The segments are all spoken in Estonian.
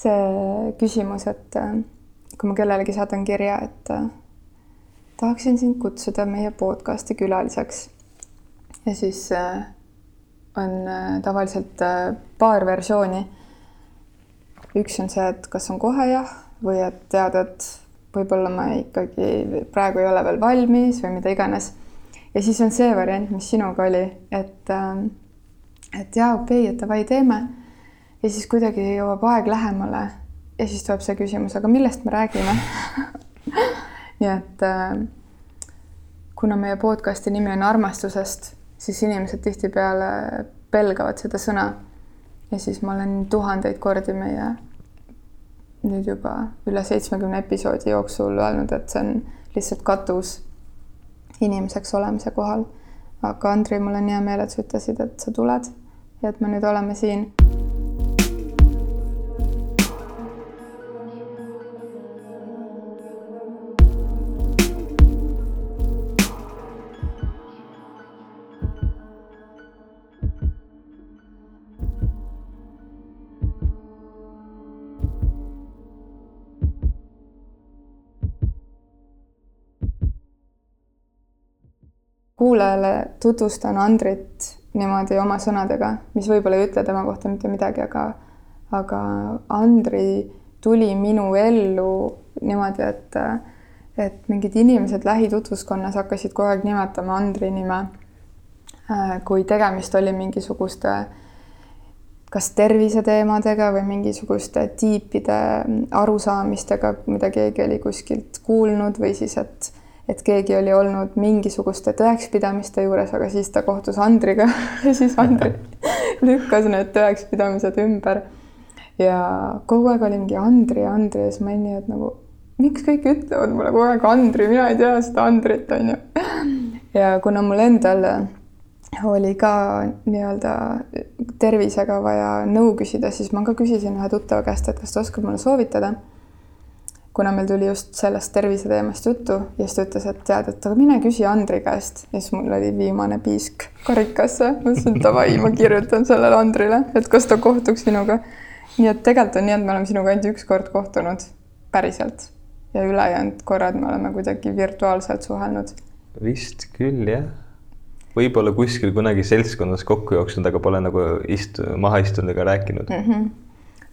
see küsimus, et äh, kui ma kellelegi saadan kirja, et äh, tahaksin sind kutsuda meie podcast'i külaliseks. ja siis äh, on tavaliselt paar versiooni. üks on see, et kas on kohe jah või et tead, et võib-olla ma ikkagi praegu ei ole veel valmis või mida iganes. ja siis on see variant, mis sinuga oli, et, et jaa, okei okay,, et davai, teeme ja siis kuidagi jõuab aeg lähemale ja siis tuleb see küsimus, aga millest me räägime nii et äh, kuna meie podcast'i nimi on armastusest, siis inimesed tihtipeale pelgavad seda sõna. ja siis ma olen tuhandeid kordi meie nüüd juba üle seitsmekümne episoodi jooksul öelnud, et see on lihtsalt katus inimeseks olemise kohal. aga Andri, mul on hea meel, et sa ütlesid, et sa tuled ja et me nüüd oleme siin kuulajale tutvustan Andrit niimoodi oma sõnadega, mis võib-olla ei ütle tema kohta mitte midagi, aga, aga Andri tuli minu ellu niimoodi, et, et mingid inimesed lähitutvuskonnas hakkasid kogu aeg nimetama Andri nime. kui tegemist oli mingisuguste kas terviseteemadega või mingisuguste tiipide arusaamistega, mida keegi oli kuskilt kuulnud või siis, et et keegi oli olnud mingisuguste tõekspidamiste juures, aga siis ta kohtus Andriga ja siis Andri lükkas need tõekspidamised ümber. ja kogu aeg oli mingi Andri, Andri ja siis ma olin nii, et nagu miks kõik ütlevad mulle kogu aeg Andri, mina ei tea seda Andrit, on ju. ja kuna mul endal oli ka nii-öelda tervisega vaja nõu küsida, siis ma ka küsisin ühe tuttava käest, et kas ta oskab mulle soovitada kuna meil tuli just sellest terviseteemast juttu ja siis ta ütles, et tead, et aga mine küsi Andri käest ja siis mul oli viimane piisk karikasse. ma ütlesin, davai, ma kirjutan sellele Andrile, et kas ta kohtuks minuga. nii et tegelikult on nii, et me oleme sinuga ainult üks kord kohtunud päriselt ja ülejäänud korrad me oleme kuidagi virtuaalselt suhelnud. vist küll jah. võib-olla kuskil kunagi seltskonnas kokku jooksnud, aga pole nagu istu-, maha istunud ega rääkinud mm. -hmm.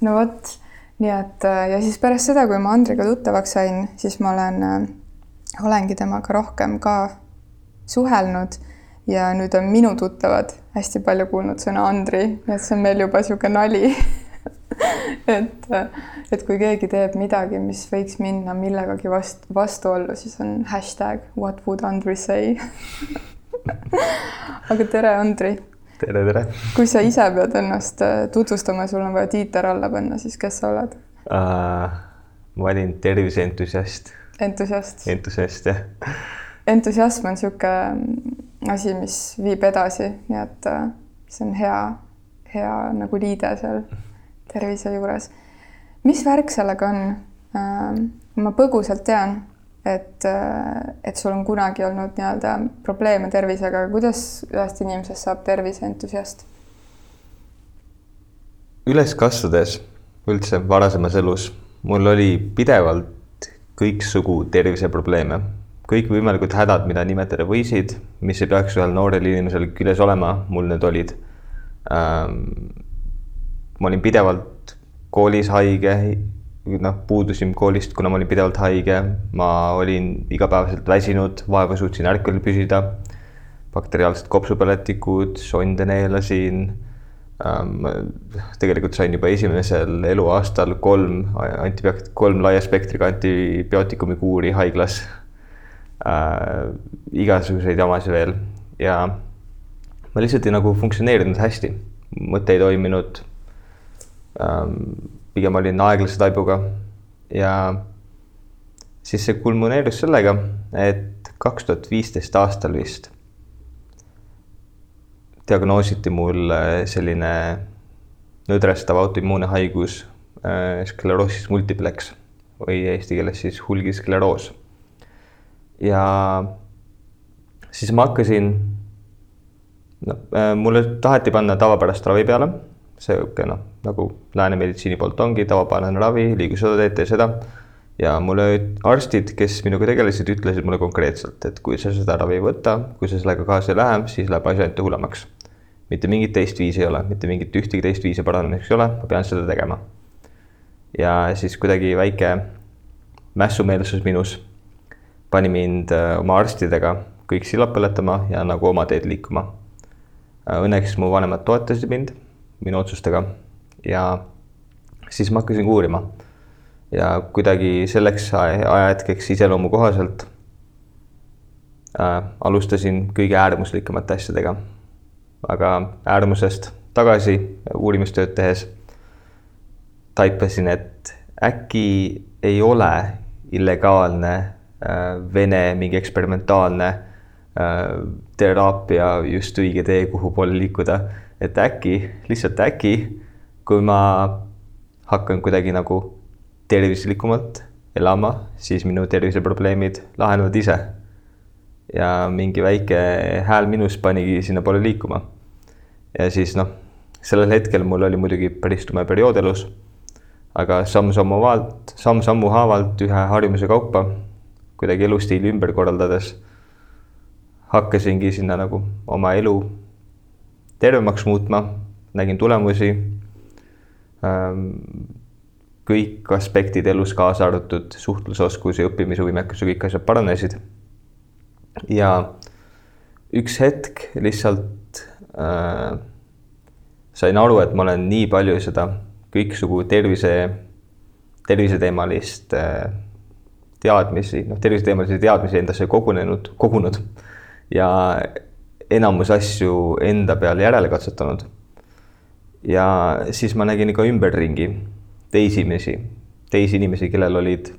no vot nii et äh, ja siis pärast seda, kui ma Andriga tuttavaks sain, siis ma olen, äh, olengi temaga rohkem ka suhelnud. Ja nüüd on minu tuttavad hästi palju kuulnud sõna Andri, et see on meil juba niisugune nali. Et, äh, et kui keegi teeb midagi, mis võiks minna millegagi vastu, vastuollu, siis on hashtag what would Andri say? Aga tere, Andri tere, tere! kui sa ise pead ennast äh, tutvustama, sul on vaja tiiter alla panna, siis kes sa oled uh,? ma olin terviseentusiast. entusiast? entusiast, jah. entusiasm on niisugune asi, mis viib edasi, nii et uh, see on hea, hea nagu liide seal tervise juures. mis värk sellega on uh,? ma põgusalt tean et, et sul on kunagi olnud nii-öelda probleeme tervisega, kuidas ühest inimesest saab terviseentusiast? üles kasvades üldse varasemas elus mul oli pidevalt kõiksugu terviseprobleeme, kõikvõimalikud hädad, mida nimetada võisid, mis ei peaks ühel noorel inimesel küljes olema, mul need olid ähm,. ma olin pidevalt koolis haige, noh, puudusin koolist, kuna ma olin pidevalt haige, ma olin igapäevaselt väsinud, vaeva suutsin ärkvel püsida, bakteriaalsed kopsupõletikud, sonde neelasin. Ähm,. tegelikult sain juba esimesel eluaastal kolm antibioot-, kolm laia spektriga antibiootikumi kuuri haiglas. Äh,. igasuguseid jamasid veel. Ja ma lihtsalt ei nagu funktsioneerinud hästi, mõte ei toiminud. Ähm, pigem olin aeglase taibuga ja siis see kulmineerus sellega, et kaks tuhat viisteist aastal vist diagnoositi mul selline nõdrestav autoimmuune haigus äh, skleroosis multiplex või eesti keeles siis hulgiskleroos. ja siis ma hakkasin, no äh, mulle taheti panna tavapärast ravi peale sihuke noh, nagu lääne meditsiini poolt ongi tavapärane ravi, liigu seda teed, tee seda. ja mulle arstid, kes minuga tegelesid, ütlesid mulle konkreetselt, et kui sa seda ravi ei võta, kui sa sellega kaasa ei lähe, siis läheb asi ainult hullemaks. mitte mingit teist viisi ei ole, mitte mingit ühtegi teist viisi paranemiseks ei ole, ma pean seda tegema. ja siis kuidagi väike mässumeelsus minus pani mind äh, oma arstidega kõik sillad põletama ja nagu oma teed liikuma. Äh, õnneks mu vanemad toetasid mind minu otsustega ja siis ma hakkasin uurima. ja kuidagi selleks ajahetkeks iseloomu kohaselt äh, alustasin kõige äärmuslikumate asjadega. aga äärmusest tagasi uurimistööd tehes taipasin, et äkki ei ole illegaalne äh, Vene mingi eksperimentaalne Äh, teraapia just õige tee, kuhu poole liikuda. Et äkki, lihtsalt äkki, kui ma hakkan kuidagi nagu tervislikumalt elama, siis minu terviseprobleemid lahenevad ise. ja mingi väike hääl minus panigi sinnapoole liikuma. ja siis noh, sellel hetkel mul oli muidugi päris tume periood elus. aga samm-sammu haavalt, samm-sammu haavalt ühe harjumuse kaupa kuidagi elustiili ümber korraldades hakkasingi sinna nagu oma elu tervemaks muutma, nägin tulemusi. Ähm, kõik aspektid elus, kaasa arvatud suhtlusoskus ja õppimisvõimekus ja kõik asjad paranesid. ja üks hetk lihtsalt äh, sain aru, et ma olen nii palju seda kõiksugu tervise, terviseteemalist äh, teadmisi, noh, terviseteemalisi teadmisi endasse kogunenud, kogunud ja enamus asju enda peal järele katsetanud. ja siis ma nägin ka ümberringi teisi inimesi, teisi inimesi, kellel olid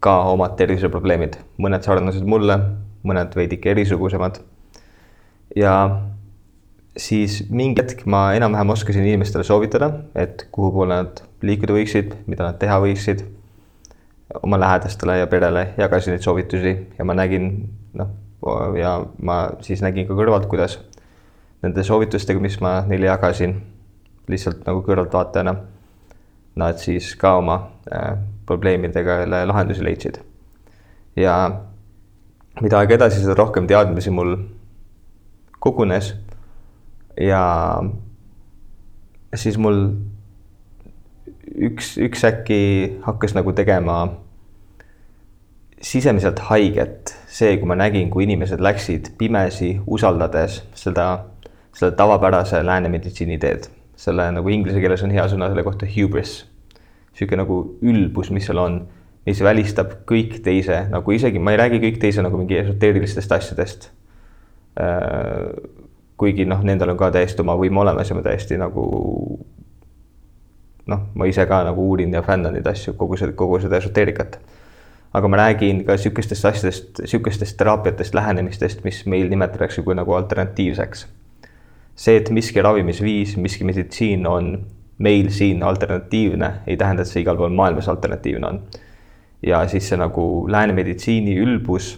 ka omad terviseprobleemid, mõned sarnased mulle, mõned veidike erisugusemad. ja siis mingi hetk ma enam-vähem oskasin inimestele soovitada, et kuhu poole nad liikuda võiksid, mida nad teha võiksid. oma lähedastele ja perele jagasin neid soovitusi ja ma nägin, noh ja ma siis nägin ka kõrvalt, kuidas nende soovitustega, mis ma neile jagasin, lihtsalt nagu kõrvaltvaatajana, nad siis ka oma äh, probleemidega lahendusi leidsid. ja mida aeg edasi, seda rohkem teadmisi mul kogunes ja siis mul üks, üks äkki hakkas nagu tegema sisemiselt haiget see, kui ma nägin, kui inimesed läksid pimesi, usaldades seda, seda tavapärase lääne meditsiini teed. selle nagu inglise keeles on hea sõna selle kohta hubris. niisugune nagu ülbus, mis seal on, mis välistab kõik teise, nagu isegi, ma ei räägi kõik teise nagu mingi esoteerilistest asjadest. Äh, kuigi noh, nendel on ka täiesti oma võim olemas ja ma täiesti nagu noh, ma ise ka nagu uurin ja fännan neid asju, kogu seda, kogu seda esoteerikat aga ma räägin ka sihukestest asjadest, sihukestest teraapiatest, lähenemistest, mis meil nimetatakse kui nagu alternatiivseks. see, et miski ravimisviis, miski meditsiin on meil siin alternatiivne, ei tähenda, et see igal pool maailmas alternatiivne on. ja siis see nagu lääne meditsiini ülbus,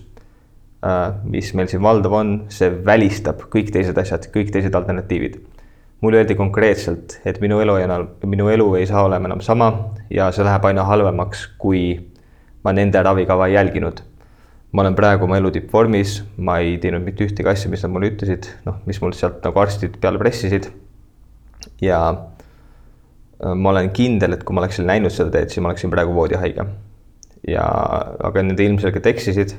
äh, mis meil siin valdav on, see välistab kõik teised asjad, kõik teised alternatiivid mulle öeldi konkreetselt, et minu elu enam, minu elu ei saa olema enam sama ja see läheb aina halvemaks, kui ma nende ravikava ei jälginud. ma olen praegu oma elu tippvormis, ma ei teinud mitte ühtegi asja, mis nad mulle ütlesid, noh, mis mul sealt nagu arstid peale pressisid. ja äh, ma olen kindel, et kui ma oleksin läinud seda teed, siis ma oleksin praegu voodihaige. ja, aga nad ilmselgelt eksisid.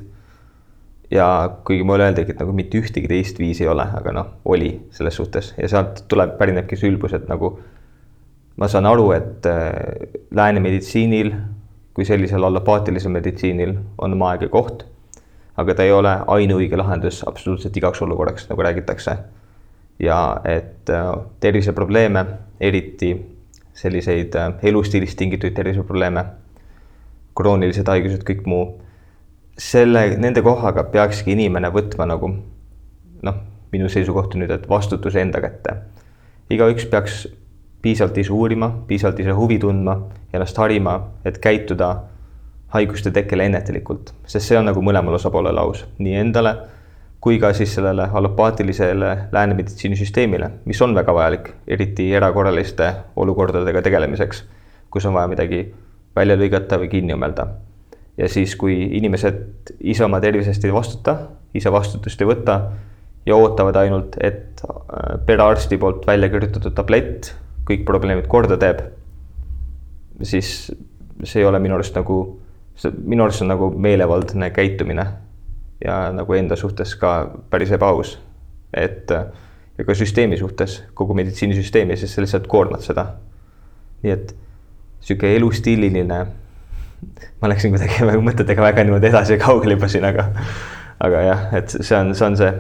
ja kuigi mulle öeldigi, et nagu mitte ühtegi teist viisi ei ole, aga noh, oli selles suhtes ja sealt tuleb, pärinebki see ülbus, et nagu ma saan aru, et äh, lääne meditsiinil kui sellisel allopaatilisel meditsiinil on oma aeg ja koht. aga ta ei ole ainuõige lahendus absoluutselt igaks olukorraks, nagu räägitakse. ja et äh, terviseprobleeme, eriti selliseid äh, elustiilist tingitud terviseprobleeme, kroonilised haigused, kõik muu, selle, nende kohaga peakski inimene võtma nagu noh, minu seisukoht on nüüd, et vastutuse enda kätte. igaüks peaks piisavalt ise uurima, piisavalt ise huvi tundma, ennast harima, et käituda haiguste tekkele ennetlikult, sest see on nagu mõlemal osapoolel aus, nii endale kui ka siis sellele allopaatilisele lääne meditsiinisüsteemile, mis on väga vajalik, eriti erakorraliste olukordadega tegelemiseks, kus on vaja midagi välja lõigata või kinni õmmelda. ja siis, kui inimesed ise oma tervise eest ei vastuta, ise vastutust ei võta ja ootavad ainult, et äh, perearsti poolt välja kirjutatud tablett kõik probleemid korda teeb, siis see ei ole minu arust nagu, see minu arust on nagu meelevaldne käitumine ja nagu enda suhtes ka päris ebaaus. et ja ka süsteemi suhtes, kogu meditsiinisüsteemi, sest sa lihtsalt koormad seda. nii et sihuke elustiililine, ma läksin kuidagi mõtetega väga niimoodi edasi ja kaugele juba siin, aga, aga jah, et see on, see on see,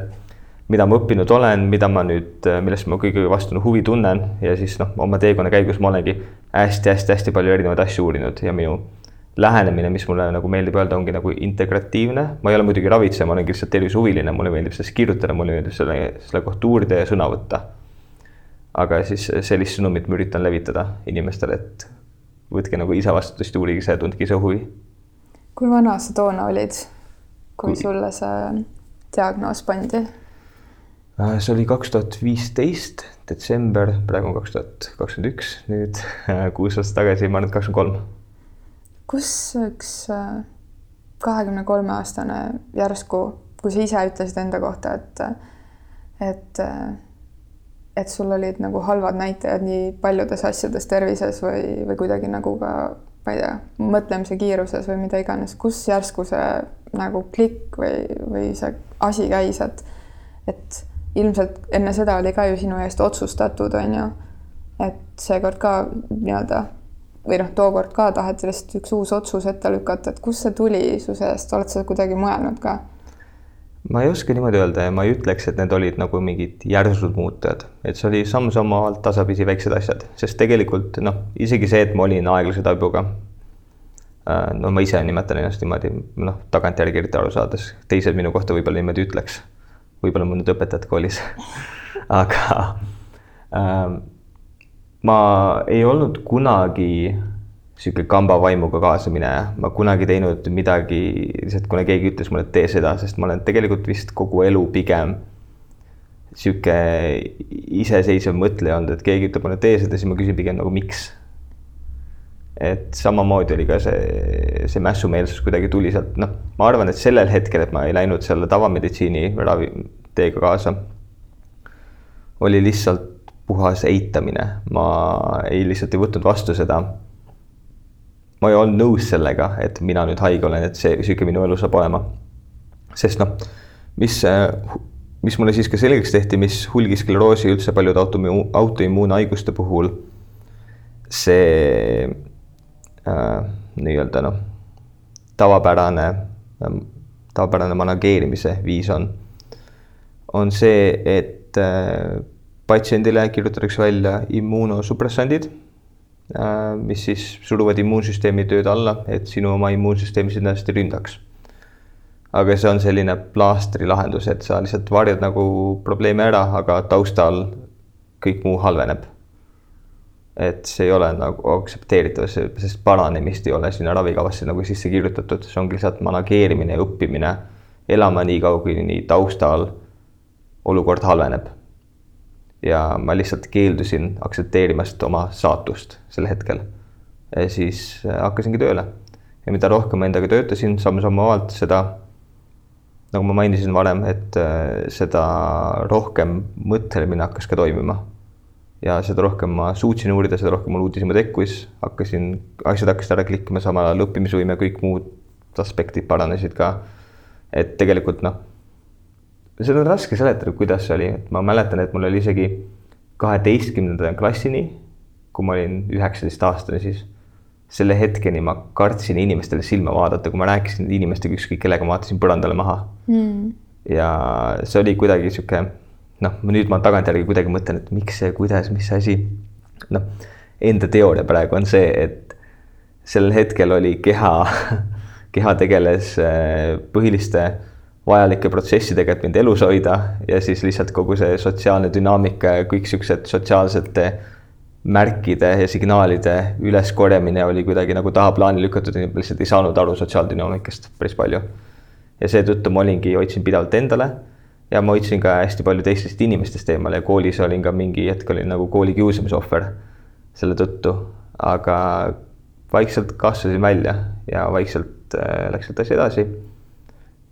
mida ma õppinud olen, mida ma nüüd, millest ma kõige vastu huvi tunnen ja siis noh, oma teekonna käigus ma olengi hästi-hästi-hästi palju erinevaid asju uurinud ja minu lähenemine, mis mulle nagu meeldib öelda, ongi nagu integratiivne. ma ei ole muidugi ravitseja, ma olengi lihtsalt tervisehuviline, mulle meeldib sellest kirjutada, mulle meeldib selle, selle kohta uurida ja sõna võtta. aga siis sellist sõnumit ma üritan levitada inimestele, et võtke nagu ise vastutust, uurige ise, tundke ise huvi. kui vana sa toona olid, kui sulle see diagnoos pandi? Äh, see oli kaks tuhat viisteist, detsember, praegu on kaks tuhat kakskümmend üks, nüüd äh, kuus aastat tagasi, ma arvan, et kakskümmend kolm. kus üks äh, kahekümne kolme aastane järsku, kui sa ise ütlesid enda kohta, et, et et sul olid nagu halvad näitajad nii paljudes asjades tervises või, või kuidagi nagu ka ma ei tea, mõtlemise kiiruses või mida iganes, kus järsku see nagu klikk või, või see asi käis, et et ilmselt enne seda oli ka ju sinu eest otsustatud, on ju, et seekord ka nii-öelda või noh, tookord ka taheti lihtsalt üks uus otsus ette lükata, et kust see tuli su seest, oled sa kuidagi mõelnud ka? ma ei oska niimoodi öelda ja ma ei ütleks, et need olid nagu mingid järsud muutujad, et see oli samm-sammalt tasapisi väiksed asjad, sest tegelikult noh, isegi see, et ma olin aeglase tajuga. Äh, no ma ise nimetan ennast niimoodi, noh, tagantjärgi eriti aru saades, teised minu kohta võib-olla niimoodi ütleks. Võib-olla mul nüüd õpetajad koolis aga äh, ma ei olnud kunagi sihuke kamba vaimuga kaasamineja, ma kunagi teinud midagi lihtsalt, kuna keegi ütles mulle, et tee seda, sest ma olen tegelikult vist kogu elu pigem sihuke iseseisev mõtleja olnud, et keegi ütleb mulle, tee seda, siis ma küsin pigem nagu miks. Et samamoodi oli ka see, see mässumeelsus kuidagi tuli sealt, noh, ma arvan, et sellel hetkel, et ma ei läinud selle tavameditsiini ravi teega kaasa, oli lihtsalt puhas eitamine, ma ei lihtsalt ei võtnud vastu seda ma ei olnud nõus sellega, et mina nüüd haige olen, et see, sihuke minu elu saab olema. sest noh, mis, mis mulle siis ka selgeks tehti, mis hulgiskleroosi üldse paljude autoimmuun, autoimmuunhaiguste puhul see nii-öelda noh, tavapärane äh,, tavapärane manageerimise viis on, on see, et äh, patsiendile kirjutatakse välja immuunosupressandid Äh, mis siis suruvad immuunsüsteemi tööd alla, et sinu oma immuunsüsteem sind ei ründaks. aga see on selline plaastri lahendus, et sa lihtsalt varjad nagu probleemi ära, aga taustal kõik muu halveneb. Et see ei ole nagu aktsepteeritav, sest paranemist ei ole sinna ravikavasse nagu sisse kirjutatud, see ongi lihtsalt manageerimine ja õppimine elama nii kaua, kuni taustal olukord halveneb ja ma lihtsalt keeldusin aktsepteerimast oma saatust sel hetkel. siis äh, hakkasingi tööle ja mida rohkem ma endaga töötasin samm-sammavalt, seda nagu ma mainisin varem, et äh, seda rohkem mõtlemine hakkas ka toimima. Ja seda rohkem ma suutsin uurida, seda rohkem mul uudishimu tekkis, hakkasin, asjad hakkasid ära klikkima, samal ajal õppimisvõime, kõik muud aspektid paranesid ka. et tegelikult noh seda on raske seletada, kuidas see oli, et ma mäletan, et mul oli isegi kaheteistkümnenda klassini, kui ma olin üheksateistaastane, siis selle hetkeni ma kartsin inimestele silma vaadata, kui ma rääkisin inimestega ükskõik kellega, ma vaatasin põrandale maha. Mm.. ja see oli kuidagi sihuke noh, nüüd ma tagantjärgi kuidagi mõtlen, et miks see, kuidas, mis asi. noh, enda teooria praegu on see, et sel hetkel oli keha, keha tegeles äh, põhiliste vajalike protsessidega, et mind elus hoida ja siis lihtsalt kogu see sotsiaalne dünaamika ja kõik siuksed sotsiaalsete märkide ja signaalide üleskorjamine oli kuidagi nagu tahaplaani lükatud lihtsalt ei saanud aru sotsiaaldünaamikast päris palju. ja seetõttu ma olingi, hoidsin pidevalt endale ja ma hoidsin ka hästi palju teistest inimestest eemale ja koolis olin ka mingi hetk olin nagu kooli kiusamise ohver selle tõttu, aga vaikselt kasvasin välja ja vaikselt äh, läks sealt asi edasi.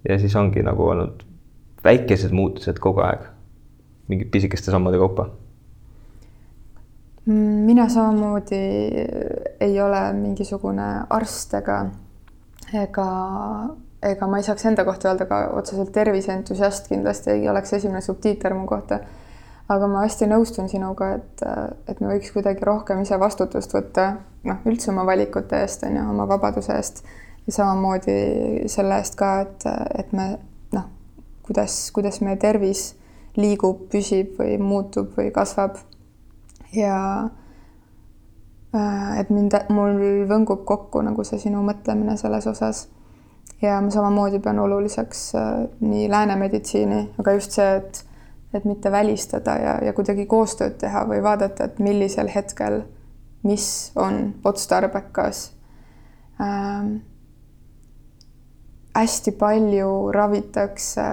ja siis ongi nagu olnud väikesed muutused kogu aeg, mingid pisikeste sammude kaupa mina samamoodi ei ole mingisugune arst ega, ega, ega ma ei saaks enda kohta öelda ka otseselt terviseentusiast, kindlasti ei oleks esimene subtiiter mu kohta. aga ma hästi nõustun sinuga, et, et me võiks kuidagi rohkem ise vastutust võtta, noh, üldse oma valikute eest, on ju, oma vabaduse eest ja samamoodi selle eest ka, et, et me noh, kuidas, kuidas meie tervis liigub, püsib või muutub või kasvab ja äh, et mind, mul võngub kokku nagu see sinu mõtlemine selles osas. Ja ma samamoodi pean oluliseks äh, nii lääne meditsiini, aga just see, et, et mitte välistada ja, ja kuidagi koostööd teha või vaadata, et millisel hetkel, mis on otstarbekas ähm,. hästi palju ravitakse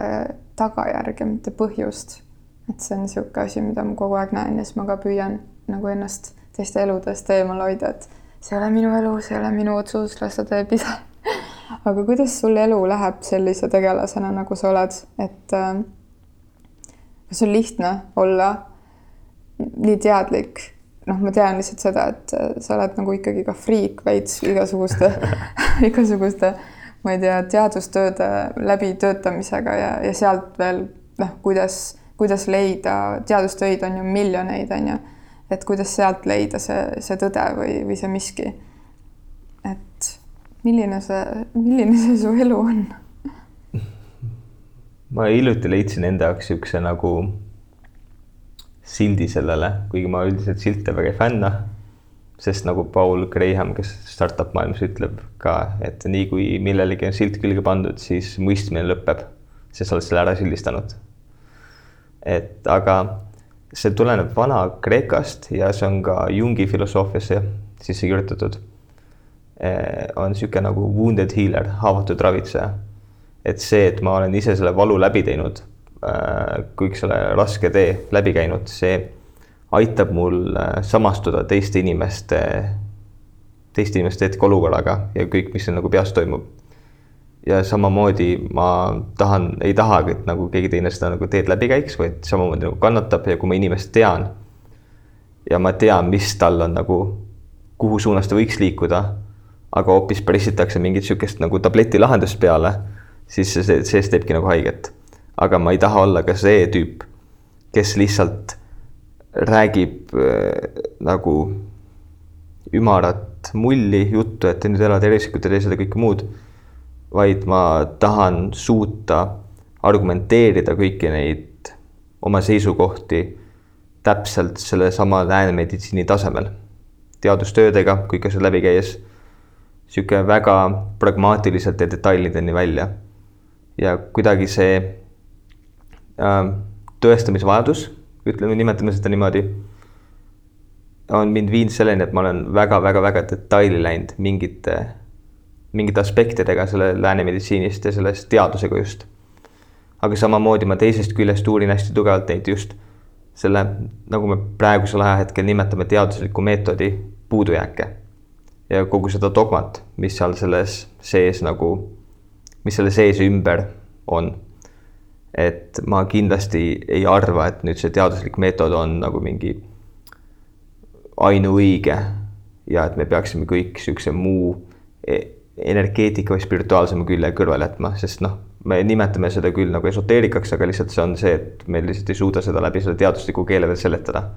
tagajärge, mitte põhjust et see on niisugune asi, mida ma kogu aeg näen ja siis ma ka püüan nagu ennast teiste eludest eemal hoida, et see ei ole minu elu, see ei ole minu otsus, las ta teeb ise aga kuidas sul elu läheb sellise tegelasena, nagu sa oled, et äh, kas on lihtne olla nii teadlik? noh, ma tean lihtsalt seda, et äh, sa oled nagu ikkagi ka friik veits igasuguste igasuguste, ma ei tea, teadustööde läbitöötamisega ja, ja sealt veel noh, kuidas kuidas leida, teadustöid on ju miljoneid, on ju, et kuidas sealt leida see, see tõde või, või see miski. Milline see, milline see su elu on? ma hiljuti leidsin enda jaoks niisuguse nagu sildi sellele, kuigi ma üldiselt silte väga ei fänna, sest nagu Paul Graham, kes startup maailmas ütleb ka, et nii kui millelegi on silt külge pandud, siis mõistmine lõpeb, sest sa oled selle ära sildistanud et aga see tuleneb Vana-Kreekast ja see on ka Jungi filosoofiasse sisse kirjutatud. Eh, on niisugune nagu wounded healer, haavatud ravitseja. et see, et ma olen ise selle valu läbi teinud, eh, kõik selle raske tee läbi käinud, see aitab mul eh, samastuda teiste inimeste, teiste inimeste hetkeolukorraga ja kõik, mis seal nagu peas toimub ja samamoodi ma tahan, ei tahagi, et nagu keegi teine seda nagu teed läbi käiks, vaid samamoodi nagu kannatab ja kui ma inimest tean ja ma tean, mis tal on nagu, kuhu suunas ta võiks liikuda, aga hoopis pressitakse mingit niisugust nagu tabletilahendust peale, siis see, see, see teebki nagu haiget. aga ma ei taha olla ka see tüüp, kes lihtsalt räägib äh, nagu ümarat mulli juttu, et nüüd ela tervislikult ja tee seda kõike muud vaid ma tahan suuta argumenteerida kõiki neid oma seisukohti täpselt sellesama läänemeditsiini tasemel, teadustöödega, kõik asjad läbi käies, niisugune väga pragmaatiliselt ja detailideni välja. ja kuidagi see äh, tõestamisvajadus, ütleme, nimetame seda niimoodi, on mind viinud selleni, et ma olen väga-väga-väga detaili läinud mingite mingite aspektidega selle lääne meditsiinist ja sellest teadusega just. aga samamoodi ma teisest küljest uurin hästi tugevalt neid just selle, nagu me praegusel ajahetkel nimetame teadusliku meetodi puudujääke. Ja kogu seda dogmat, mis seal selles sees nagu, mis selle sees ümber on. et ma kindlasti ei arva, et nüüd see teaduslik meetod on nagu mingi ainuõige ja et me peaksime kõik niisuguse muu energeetika või spirituaalsema külje kõrvale jätma, sest noh, me nimetame seda küll nagu esoteerikaks, aga lihtsalt see on see, et me lihtsalt ei suuda seda läbi selle teadusliku keele veel seletada.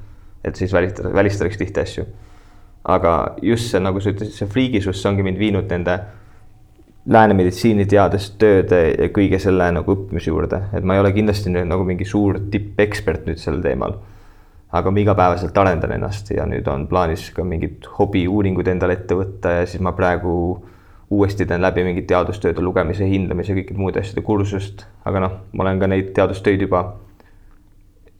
et siis välistada, välistaks tihti asju. Aga just see, nagu sa ütlesid, see friigisus, see ongi mind viinud nende lääne meditsiiniteadustööde ja kõige selle nagu õppimise juurde, et ma ei ole kindlasti nüüd nagu mingi suur tippekspert nüüd sel teemal. aga ma igapäevaselt arendan ennast ja nüüd on plaanis ka mingid hobiuuringud endale ette võtta ja siis ma praegu uuesti teen läbi mingit teadustööde lugemise, hindamise, kõikide muude asjade kursust, aga noh, ma olen ka neid teadustöid juba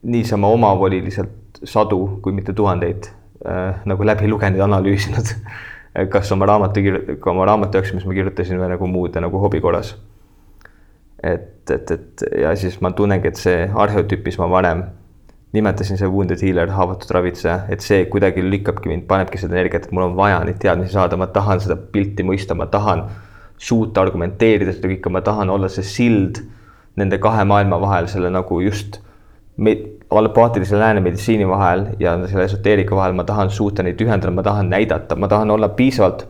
niisama omavoliliselt sadu, kui mitte tuhandeid äh, nagu läbi lugenud ja analüüsinud kas oma raamatu, oma raamatu jaoks, mis ma kirjutasin või nagu muude nagu hobi korras. et, et, et ja siis ma tunnengi, et see arheotüüp, mis ma varem nimetasin, see wounded healer, haavatud ravitseja, et see kuidagi lükkabki mind, panebki seda energiat, et mul on vaja neid teadmisi saada, ma tahan seda pilti mõista, ma tahan suuta argumenteerida seda kõike, ma tahan olla see sild nende kahe maailma vahel, selle nagu just allopaatilise lääne meditsiini vahel ja selle esoteerika vahel, ma tahan suuta neid ühendada, ma tahan näidata, ma tahan olla piisavalt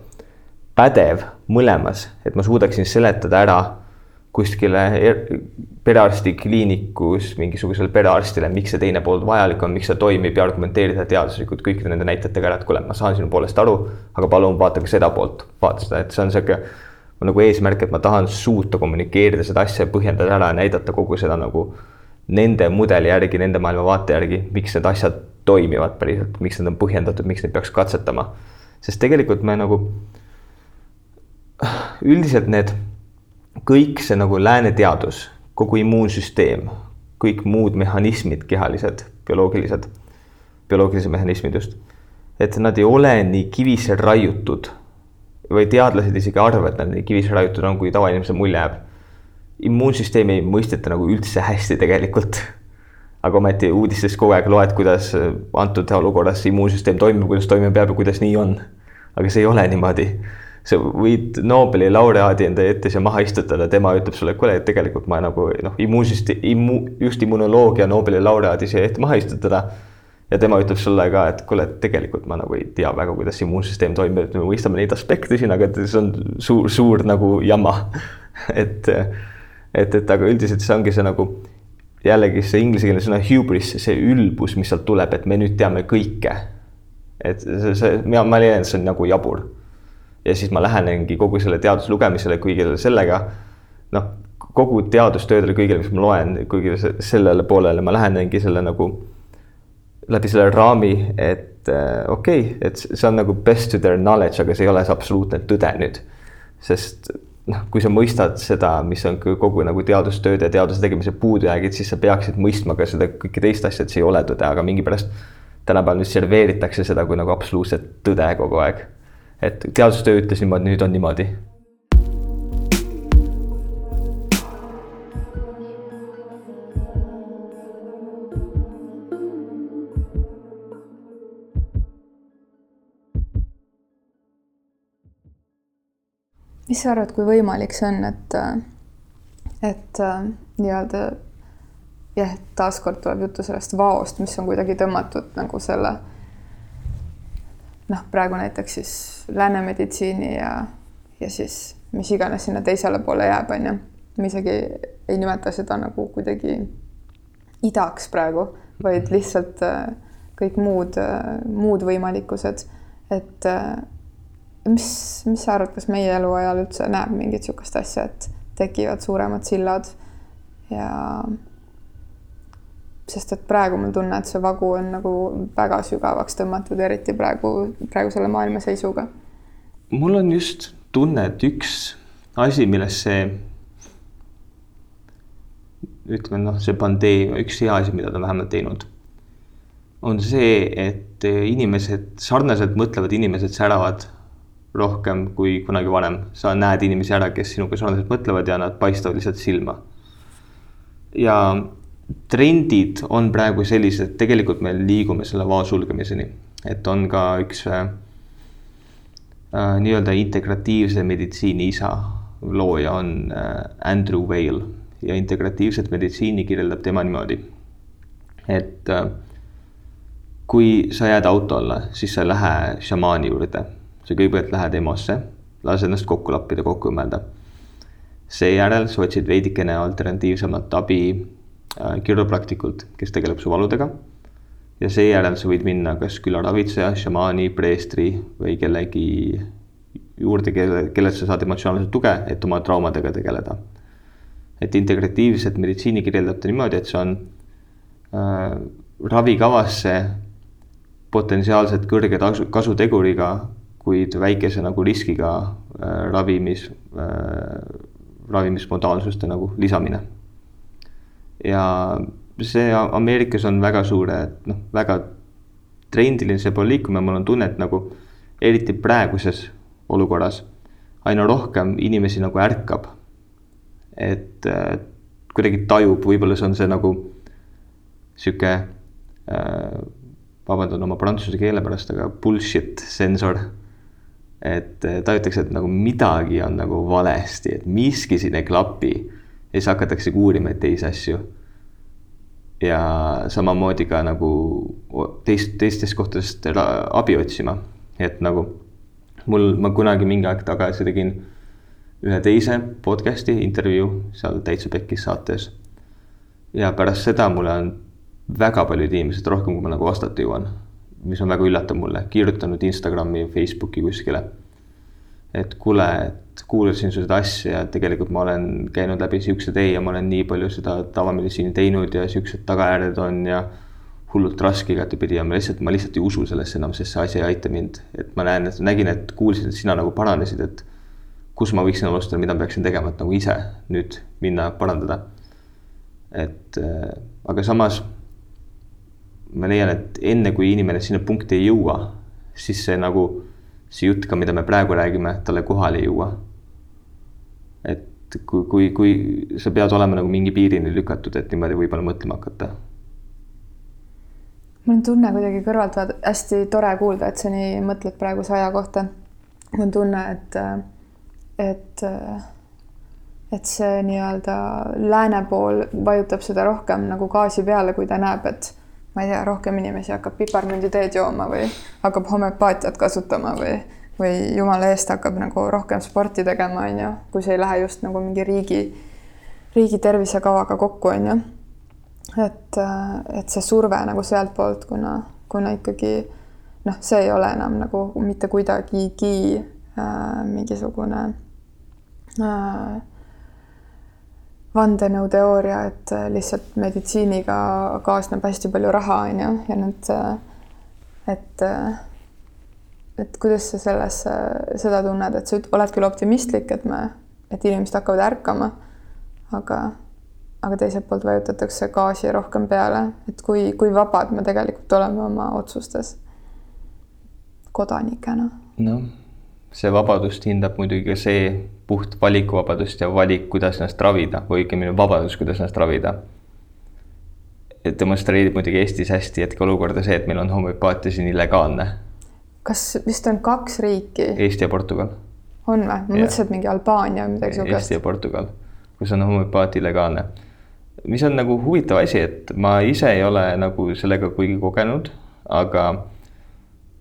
pädev mõlemas, et ma suudaksin seletada ära kuskile er-, perearstikliinikus mingisugusele perearstile, miks see teine pool vajalik on, miks see toimib ja argumenteerida teaduslikult kõikide nende näitajatega ära, et kuule, ma saan sinu poolest aru, aga palun vaata ka seda poolt, vaata seda, et see on sihuke nagu eesmärk, et ma tahan suuta kommunikeerida seda asja ja põhjendada ära ja näidata kogu seda nagu nende mudeli järgi, nende maailmavaate järgi, miks need asjad toimivad päriselt, miks need on põhjendatud, miks neid peaks katsetama. sest tegelikult me nagu üldiselt need, kõik see nagu lääne teadus, kogu immuunsüsteem, kõik muud mehhanismid, kehalised, bioloogilised, bioloogilised mehhanismid just, et nad ei ole nii kivisse raiutud või teadlased isegi arvavad, et nad nii kivisse raiutud on, kui tavainimesele mulje jääb. Immuunsüsteemi ei mõisteta nagu üldse hästi tegelikult. aga ometi uudistest kogu aeg loed, kuidas antud olukorras immuunsüsteem toimib, kuidas toimima peab ja kuidas nii on. aga see ei ole niimoodi. sa võid Nobeli laureaadi enda ette siia maha istutada, tema ütleb sulle, et kuule, tegelikult ma nagu noh, immuunsüsteem, immu-, just immunoloogia Nobeli laureaadi siia ette maha istutada ja tema ütleb sulle ka, et kuule, et tegelikult ma nagu ei tea väga, kuidas immuunsüsteem toimib, et me mõistame neid aspekte siin, aga et see on suur, suur nagu jama et, et, et aga üldiselt see ongi see nagu jällegi see inglisekeelne sõna hubris, see ülbus, mis sealt tuleb, et me nüüd teame kõike. et see, see, mina, ma leian, et see on nagu jabur. ja siis ma lähenengi kogu selle teaduse lugemisele, kõigile sellega, noh, kogu teadustöödele, kõigile, mis ma loen, kõigile sellele poolele ma lähenengi selle nagu läbi selle raami, et äh, okei okay,, et see on nagu best to their knowledge, aga see ei ole see absoluutne tõde nüüd. sest noh, kui sa mõistad seda, mis on kogu nagu teadustööde teaduse tegemise puudujäägid, siis sa peaksid mõistma ka seda kõike teist asja, et see ei ole tõde, aga mingipärast tänapäeval nüüd serveeritakse seda kui nagu absoluutset tõde kogu aeg. et teadustöö ütles niimoodi, nüüd on niimoodi mis sa arvad, kui võimalik see on, et, et äh, nii-öelda jah, taaskord tuleb juttu sellest vaost, mis on kuidagi tõmmatud nagu selle noh, praegu näiteks siis lääne meditsiini ja, ja siis mis iganes sinna teisele poole jääb, on ju. ma isegi ei nimeta seda nagu kuidagi idaks praegu, vaid lihtsalt äh, kõik muud, äh, muud võimalikkused, et mis, mis sa arvad, kas meie eluajal üldse näeb mingit niisugust asja, et tekivad suuremad sillad ja sest et praegu mul tunne, et see vagu on nagu väga sügavaks tõmmatud, eriti praegu, praegusele maailma seisuga. mul on just tunne, et üks asi, milles see ütleme noh, see pandeemia, üks hea asi, mida ta vähemalt teinud, on see, et inimesed, sarnaselt mõtlevad inimesed säravad rohkem kui kunagi varem. sa näed inimesi ära, kes sinuga sarnaselt mõtlevad ja nad paistavad lihtsalt silma. ja trendid on praegu sellised, et tegelikult me liigume selle vao sulgemiseni, et on ka üks äh, äh, nii-öelda integratiivse meditsiini isa, looja on äh, Andrew Weil ja integratiivset meditsiini kirjeldab tema niimoodi, et äh, kui sa jääd auto alla, siis sa ei lähe šamaani juurde sa kõigepealt lähed EMO-sse, lase ennast kokku lappida, kokku õmmelda. seejärel sa otsid veidikene alternatiivsemat abi äh, kiropraktikult, kes tegeleb su valudega. ja seejärel sa võid minna kas külaravitseja, šamaani, preestri või kellegi juurde, kelle, kellelt sa saad emotsionaalset tuge, et oma traumadega tegeleda. et integratiivset meditsiini kirjeldab ta niimoodi, et see on äh, ravikavasse potentsiaalselt kõrge tasu, kasuteguriga kuid väikese nagu riskiga äh, ravimis äh,, ravimismodaalsuste nagu lisamine. ja see Ameerikas on väga suure, noh, väga trendiline see poole liikumine, mul on tunne, et nagu eriti praeguses olukorras aina rohkem inimesi nagu ärkab. et äh, kuidagi tajub, võib-olla see on see nagu sihuke äh,, vabandan oma prantsuse keele pärast, aga bullshit sensor. Et äh, tajutakse, et nagu midagi on nagu valesti, et miski siin ei klapi ja siis hakatakse uurima teisi asju. ja samamoodi ka nagu teist, teistest kohtadest abi otsima, et nagu mul, ma kunagi mingi aeg tagasi tegin ühe teise podcast'i intervjuu seal Täitsa Pekkis saates. ja pärast seda mulle on väga paljud inimesed, rohkem kui ma nagu vastata jõuan, mis on väga üllatav mulle, kirjutanud Instagrami, Facebooki kuskile. et kuule, et kuulasin seda asja ja tegelikult ma olen käinud läbi siukse tee ja ma olen nii palju seda tavameditsiini teinud ja siuksed tagajärjed on ja hullult raske igatepidi ja ma lihtsalt, ma lihtsalt ei usu sellesse enam, sest see asi ei aita mind. et ma näen, et nägin, et kuulsin, et sina nagu paranesid, et kus ma võiksin alustada, mida ma peaksin tegema, et nagu ise nüüd minna parandada. et äh, aga samas ma leian, et enne kui inimene sinna punkti ei jõua, siis see nagu, see jutt ka, mida me praegu räägime, talle kohale ei jõua. et kui, kui, kui sa pead olema nagu mingi piirini lükatud, et niimoodi võib-olla mõtlema hakata. mul on tunne kuidagi kõrvalt hästi tore kuulda, et sa nii mõtled praeguse aja kohta. mul on tunne, et, et, et see nii-öelda lääne pool vajutab seda rohkem nagu gaasi peale, kui ta näeb, et ma ei tea, rohkem inimesi hakkab piparmünditeed jooma või hakkab homöopaatiat kasutama või, või jumala eest hakkab nagu rohkem sporti tegema, on ju, kui see ei lähe just nagu mingi riigi, riigi tervisekavaga kokku, on ju. et, et see surve nagu sealtpoolt, kuna, kuna ikkagi noh, see ei ole enam nagu mitte kuidagigi äh, mingisugune äh, vandenõuteooria, et äh, lihtsalt meditsiiniga kaasneb hästi palju raha, on ju, ja nüüd, äh, et, äh, et kuidas sa sellesse, seda tunned, et sa oled küll optimistlik, et me, et inimesed hakkavad ärkama, aga, aga teiselt poolt vajutatakse gaasi rohkem peale, et kui, kui vabad me tegelikult oleme oma otsustes kodanikena. noh, see vabadust hindab muidugi ka see puht valikuvabadust ja valik, kuidas ennast ravida või õigemini vabadus, kuidas ennast ravida. demonstreerib muidugi Eestis hästi hetkeolukorda see, et meil on homöopaatia siin illegaalne. kas vist on kaks riiki? Eesti ja Portugal. on või? ma mõtlesin, et mingi Albaania või midagi sihukest. Eesti ja Portugal, kus on homöopaatia illegaalne. mis on nagu huvitav asi, et ma ise ei ole nagu sellega kuigi kogenud, aga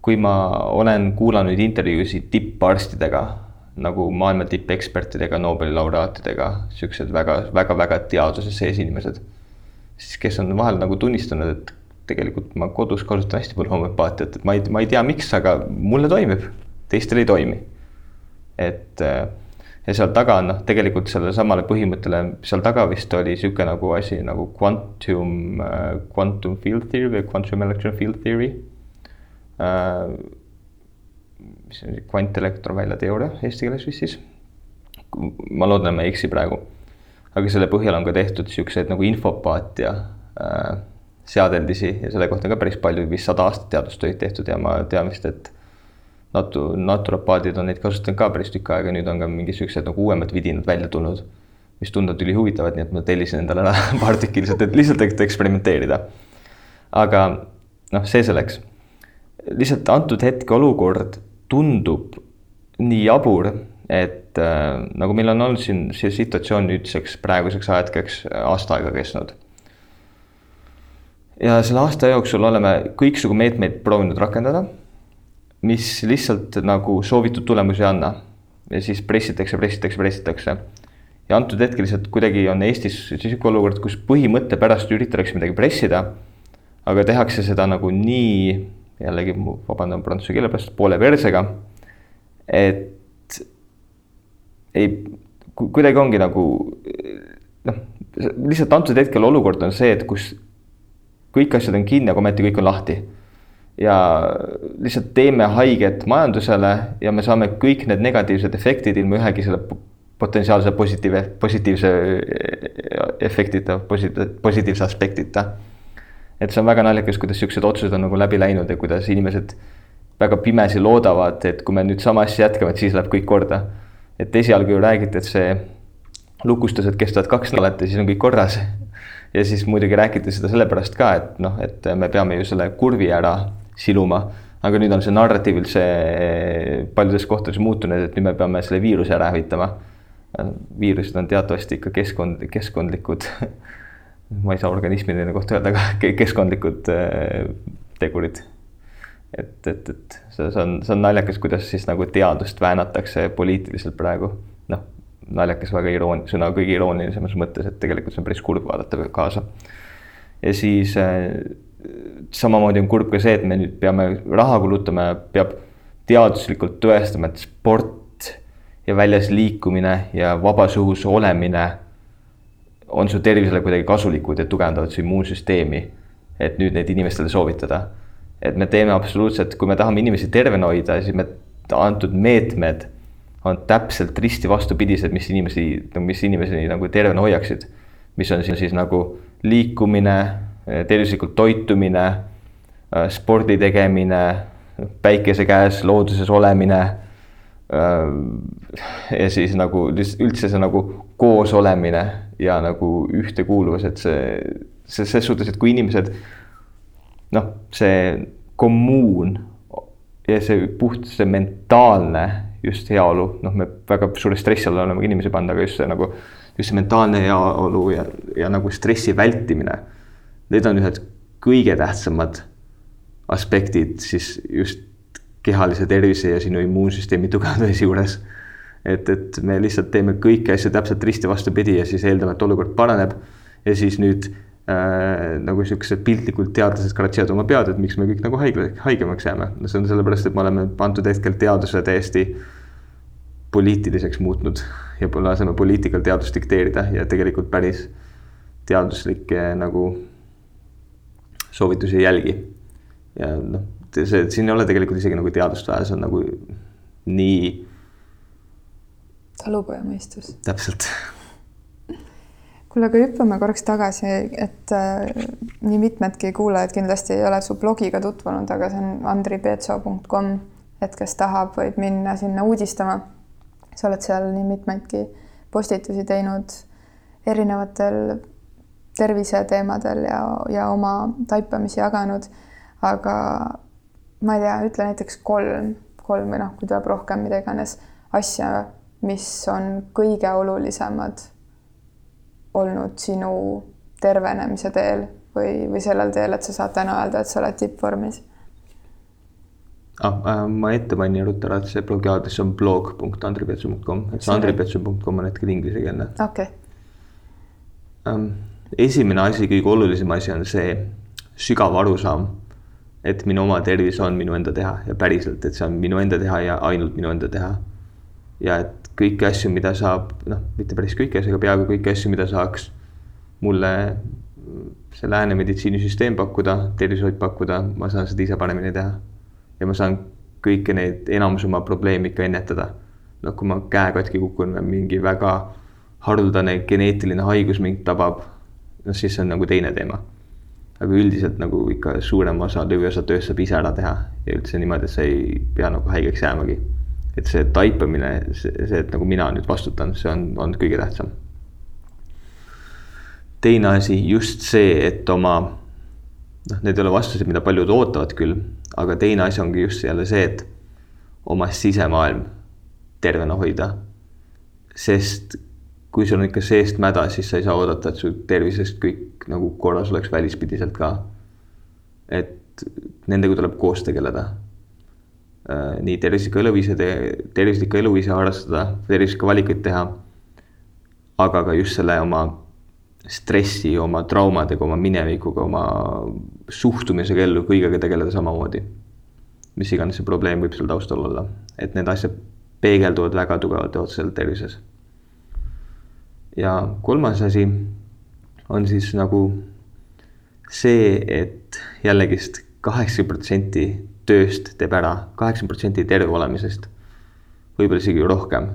kui ma olen kuulanud intervjuusid tipparstidega nagu maailma tippekspertidega, Nobeli laureaatidega, siuksed väga-väga-väga teaduses sees inimesed. siis, kes on vahel nagu tunnistanud, et tegelikult ma kodus kasutan hästi palju homöopaatiat, et ma ei, ma ei tea, miks, aga mulle toimib, teistel ei toimi. et ja seal taga on noh, tegelikult sellele samale põhimõttele, seal taga vist oli sihuke nagu asi nagu quantum, quantum field theory või quantum electron field theory mis on kvantelektorvälja teooria eesti keeles vist siis. ma loodan, et ma ei eksi praegu. aga selle põhjal on ka tehtud siukseid nagu infopaatia äh, seadeldisi ja selle kohta on ka päris palju, vist sada aastat teadustöid tehtud ja ma tean vist, et natu-, naturopaadid on neid kasutanud ka päris tükk aega, nüüd on ka mingi siuksed nagu uuemad vidinad välja tulnud, mis tunduvad ülihuvitavad, nii et ma tellisin endale ära paar tükki lihtsalt, et lihtsalt eksperimenteerida. aga noh, see selleks. lihtsalt antud hetke olukord tundub nii jabur, et äh, nagu meil on olnud siin see situatsioon nüüdseks praeguseks ajahetkeks aasta aega kestnud. ja selle aasta jooksul oleme kõiksugu meetmeid proovinud rakendada, mis lihtsalt nagu soovitud tulemusi ei anna. ja siis pressitakse, pressitakse, pressitakse. ja antud hetkel lihtsalt kuidagi on Eestis niisugune olukord, kus põhimõtte pärast üritatakse midagi pressida, aga tehakse seda nagu nii jällegi ma vabandan prantsuse keele pärast, poole persega. et ei, kuidagi ongi nagu noh, lihtsalt antud hetkel olukord on see, et kus kõik asjad on kinni, aga ometi kõik on lahti. ja lihtsalt teeme haiget majandusele ja me saame kõik need negatiivsed efektid ilma ühegi selle potentsiaalse positiivse, positiivse efektita, positiivse aspektita et see on väga naljakas, kuidas siuksed otsused on nagu läbi läinud ja kuidas inimesed väga pimesi loodavad, et kui me nüüd sama asja jätkame, et siis läheb kõik korda. et esialgu ju räägiti, et see lukustused kestavad kaks nädalat ja siis on kõik korras. ja siis muidugi räägiti seda sellepärast ka, et noh, et me peame ju selle kurvi ära siluma aga nüüd on see narratiiv üldse paljudes kohtades muutunud, et nüüd me peame selle viiruse ära hävitama. viirused on teatavasti ikka keskkond, keskkondlikud ma ei saa organismide kohta öelda, aga keskkondlikud äh, tegurid. et, et, et see, see on, see on naljakas, kuidas siis nagu teadust väänatakse poliitiliselt praegu. noh, naljakas väga iroon-, sõna kõige iroonilisemas mõttes, et tegelikult see on päris kurb vaadata kaasa. ja siis äh, samamoodi on kurb ka see, et me nüüd peame raha kulutama ja peab teaduslikult tõestama, et sport ja väljas liikumine ja vabas õhus olemine on su tervisele kuidagi kasulikud ja tugevdavad su immuunsüsteemi. et nüüd neid inimestele soovitada. et me teeme absoluutselt, kui me tahame inimesi tervena hoida, siis me antud meetmed on täpselt risti vastupidised, mis inimesi, mis inimesi nagu tervena hoiaksid. mis on siis, siis nagu liikumine, tervislikult toitumine, spordi tegemine, päikese käes, looduses olemine. ja siis nagu üldse see nagu koos olemine ja nagu ühtekuuluvus, et see, see ses suhtes, et kui inimesed noh, see kommuun ja see puht see mentaalne just heaolu, noh, me väga suure stressi alla oleme inimesi pannud, aga just see nagu, just see mentaalne heaolu ja, ja nagu stressi vältimine. Need on ühed kõige tähtsamad aspektid siis just kehalise tervise ja sinu immuunsüsteemi tugevdamise juures et, et me lihtsalt teeme kõiki asju täpselt risti vastupidi ja siis eeldame, et olukord paraneb. ja siis nüüd äh, nagu siuksed piltlikult teadlased kratšivad oma pead, et miks me kõik nagu haigla, haigemaks jääme. no see on sellepärast, et me oleme antud hetkel teaduse täiesti poliitiliseks muutnud ja laseme poliitikal teadust dikteerida ja tegelikult päris teaduslikke nagu soovitusi ei jälgi. ja noh, see, siin ei ole tegelikult isegi nagu teadust vaja, see on nagu nii talupojamõistus. täpselt. kuule, aga hüppame korraks tagasi, et äh, nii mitmedki kuulajad kindlasti ei ole su blogiga tutvunud, aga see on andripetso.com, et kes tahab, võib minna sinna uudistama. sa oled seal nii mitmeidki postitusi teinud erinevatel terviseteemadel ja, ja oma taipamisi jaganud. aga ma ei tea, ütle näiteks kolm, kolm või noh, kui tuleb rohkem, mida iganes asja, mis on kõige olulisemad olnud sinu tervenemise teel või, või sellel teel, et sa saad täna öelda, et sa oled tippvormis ah,? Äh, ma ette mainin ruttu ära, et see blogi aadress on blog.andripetsu.com, et see andripetsu.com on hetkel inglisekeelne. okei okay. um,. esimene asi, kõige olulisem asi on see sügav arusaam, et minu oma tervis on minu enda teha ja päriselt, et see on minu enda teha ja ainult minu enda teha ja et kõiki asju, mida saab, noh, mitte päris kõiki asju, aga peaaegu kõiki asju, mida saaks mulle see lääne meditsiinisüsteem pakkuda, tervishoid pakkuda, ma saan seda ise paremini teha. ja ma saan kõiki neid, enamus oma probleeme ikka ennetada. noh, kui ma käe katki kukun või mingi väga haruldane geneetiline haigus mind tabab, noh siis see on nagu teine teema. aga üldiselt nagu ikka suurem osa, lõviosa tööst saab ise ära teha ja üldse niimoodi, et sa ei pea nagu haigeks jäämagi et see taipamine, see, see, et nagu mina nüüd vastutan, see on, on kõige tähtsam. teine asi, just see, et oma, noh, need ei ole vastused, mida paljud ootavad küll, aga teine asi ongi just jälle see, et oma sisemaailm tervena hoida. sest kui sul on ikka seest mäda, siis sa ei saa oodata, et su tervisest kõik nagu korras oleks välispidiselt ka. et nendega tuleb koos tegeleda nii tervislikku eluviisi, tervislikku eluviisi harrastada, tervislikke valikuid teha. aga ka just selle oma stressi, oma traumadega, oma minevikuga, oma suhtumisega ellu, kõigega tegeleda samamoodi. mis iganes see probleem võib seal taustal olla, et need asjad peegelduvad väga tugevalt ja otseselt tervises. ja kolmas asi on siis nagu see, et jällegist kaheksakümmend protsenti tööst teeb ära kaheksakümmend protsenti terve olemisest, võib-olla isegi rohkem,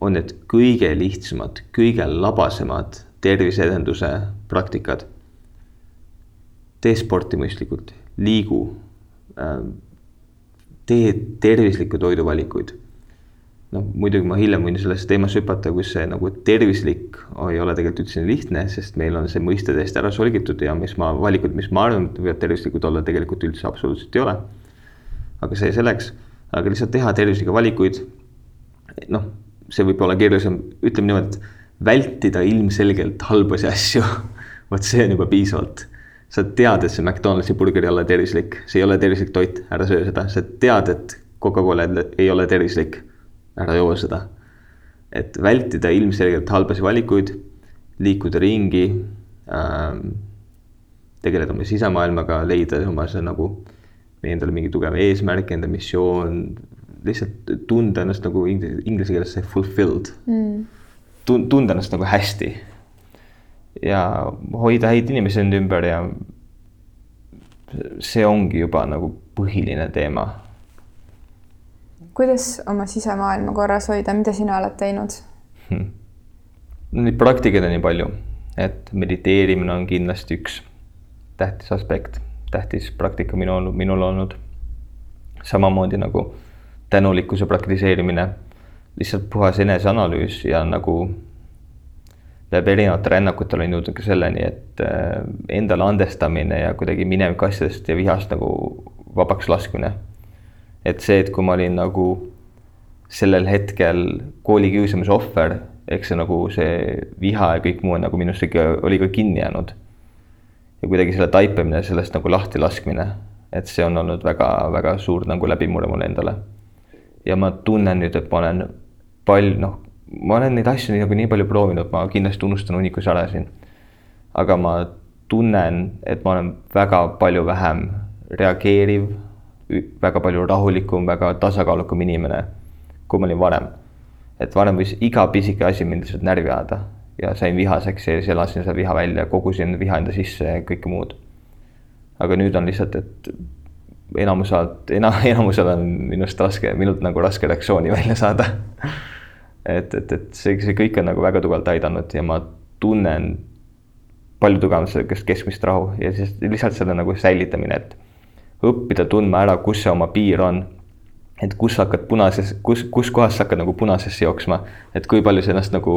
on need kõige lihtsamad, kõige labasemad terviseedenduse praktikad. tee sporti mõistlikult, liigu, ähm, tee tervislikke toiduvalikuid. Noh, muidugi ma hiljem võin sellesse teemasse hüpata, kus see nagu tervislik ei ole tegelikult üldse lihtne, sest meil on see mõiste täiesti ära solgitud ja mis ma, valikud, mis ma arvan, võivad tervislikud olla, tegelikult üldse absoluutselt ei ole. aga see selleks, aga lihtsalt teha tervislikke valikuid. noh, see võib olla keerulisem, ütleme niimoodi, et vältida ilmselgelt halbasi asju vot see on juba piisavalt sa tead, et see McDonaldsi burger ei ole tervislik, see ei ole tervislik toit, ära söö seda, sa tead, et Coca-Cola ei ole tervislik ära joo seda. et vältida ilmselgelt halbasid valikuid, liikuda ringi ähm,, tegeleda oma sisemaailmaga, leida oma see nagu, endale mingi tugev eesmärk, enda missioon, lihtsalt tunda ennast nagu inglise, inglise keeles see fulfilled mm.. tunda ennast nagu hästi. ja hoida häid inimesi enda ümber ja see ongi juba nagu põhiline teema kuidas oma sisemaailma korras hoida, mida sina oled teinud hmm.? Neid praktikaid on nii palju, et mediteerimine on kindlasti üks tähtis aspekt, tähtis praktika minu olnud, minul olnud. samamoodi nagu tänulikkuse praktiseerimine, lihtsalt puhas eneseanalüüs ja nagu läbi erinevate rännakute olen jõudnud ka selleni, et äh, endale andestamine ja kuidagi mineviku asjadest ja vihast nagu vabaks laskmine et see, et kui ma olin nagu sellel hetkel koolikiusamise ohver, eks see nagu see viha ja kõik muu on nagu minust ikka oli ka kinni jäänud. ja kuidagi selle taipamine, sellest nagu lahti laskmine, et see on olnud väga-väga suur nagu läbimurre mulle endale. ja ma tunnen nüüd, et ma olen palju, noh, ma olen neid asju nagu nii palju proovinud, ma kindlasti unustan hunnikus ära siin. aga ma tunnen, et ma olen väga palju vähem reageeriv väga palju rahulikum, väga tasakaalukam inimene, kui ma olin varem. et varem võis iga pisike asi mind lihtsalt närvi ajada ja sain vihaseks ja siis elasin seda viha välja, kogusin viha enda sisse ja kõike muud. aga nüüd on lihtsalt, et enamuselt, ena-, enamusel on minust raske, minult nagu raske reaktsiooni välja saada et, et, et see, see kõik on nagu väga tugevalt aidanud ja ma tunnen palju tugevamalt sellist keskmist rahu ja siis lihtsalt selle nagu säilitamine, et õppida tundma ära, kus see oma piir on. et kus sa hakkad punases, kus, kus kohas sa hakkad nagu punasesse jooksma, et kui palju sa ennast nagu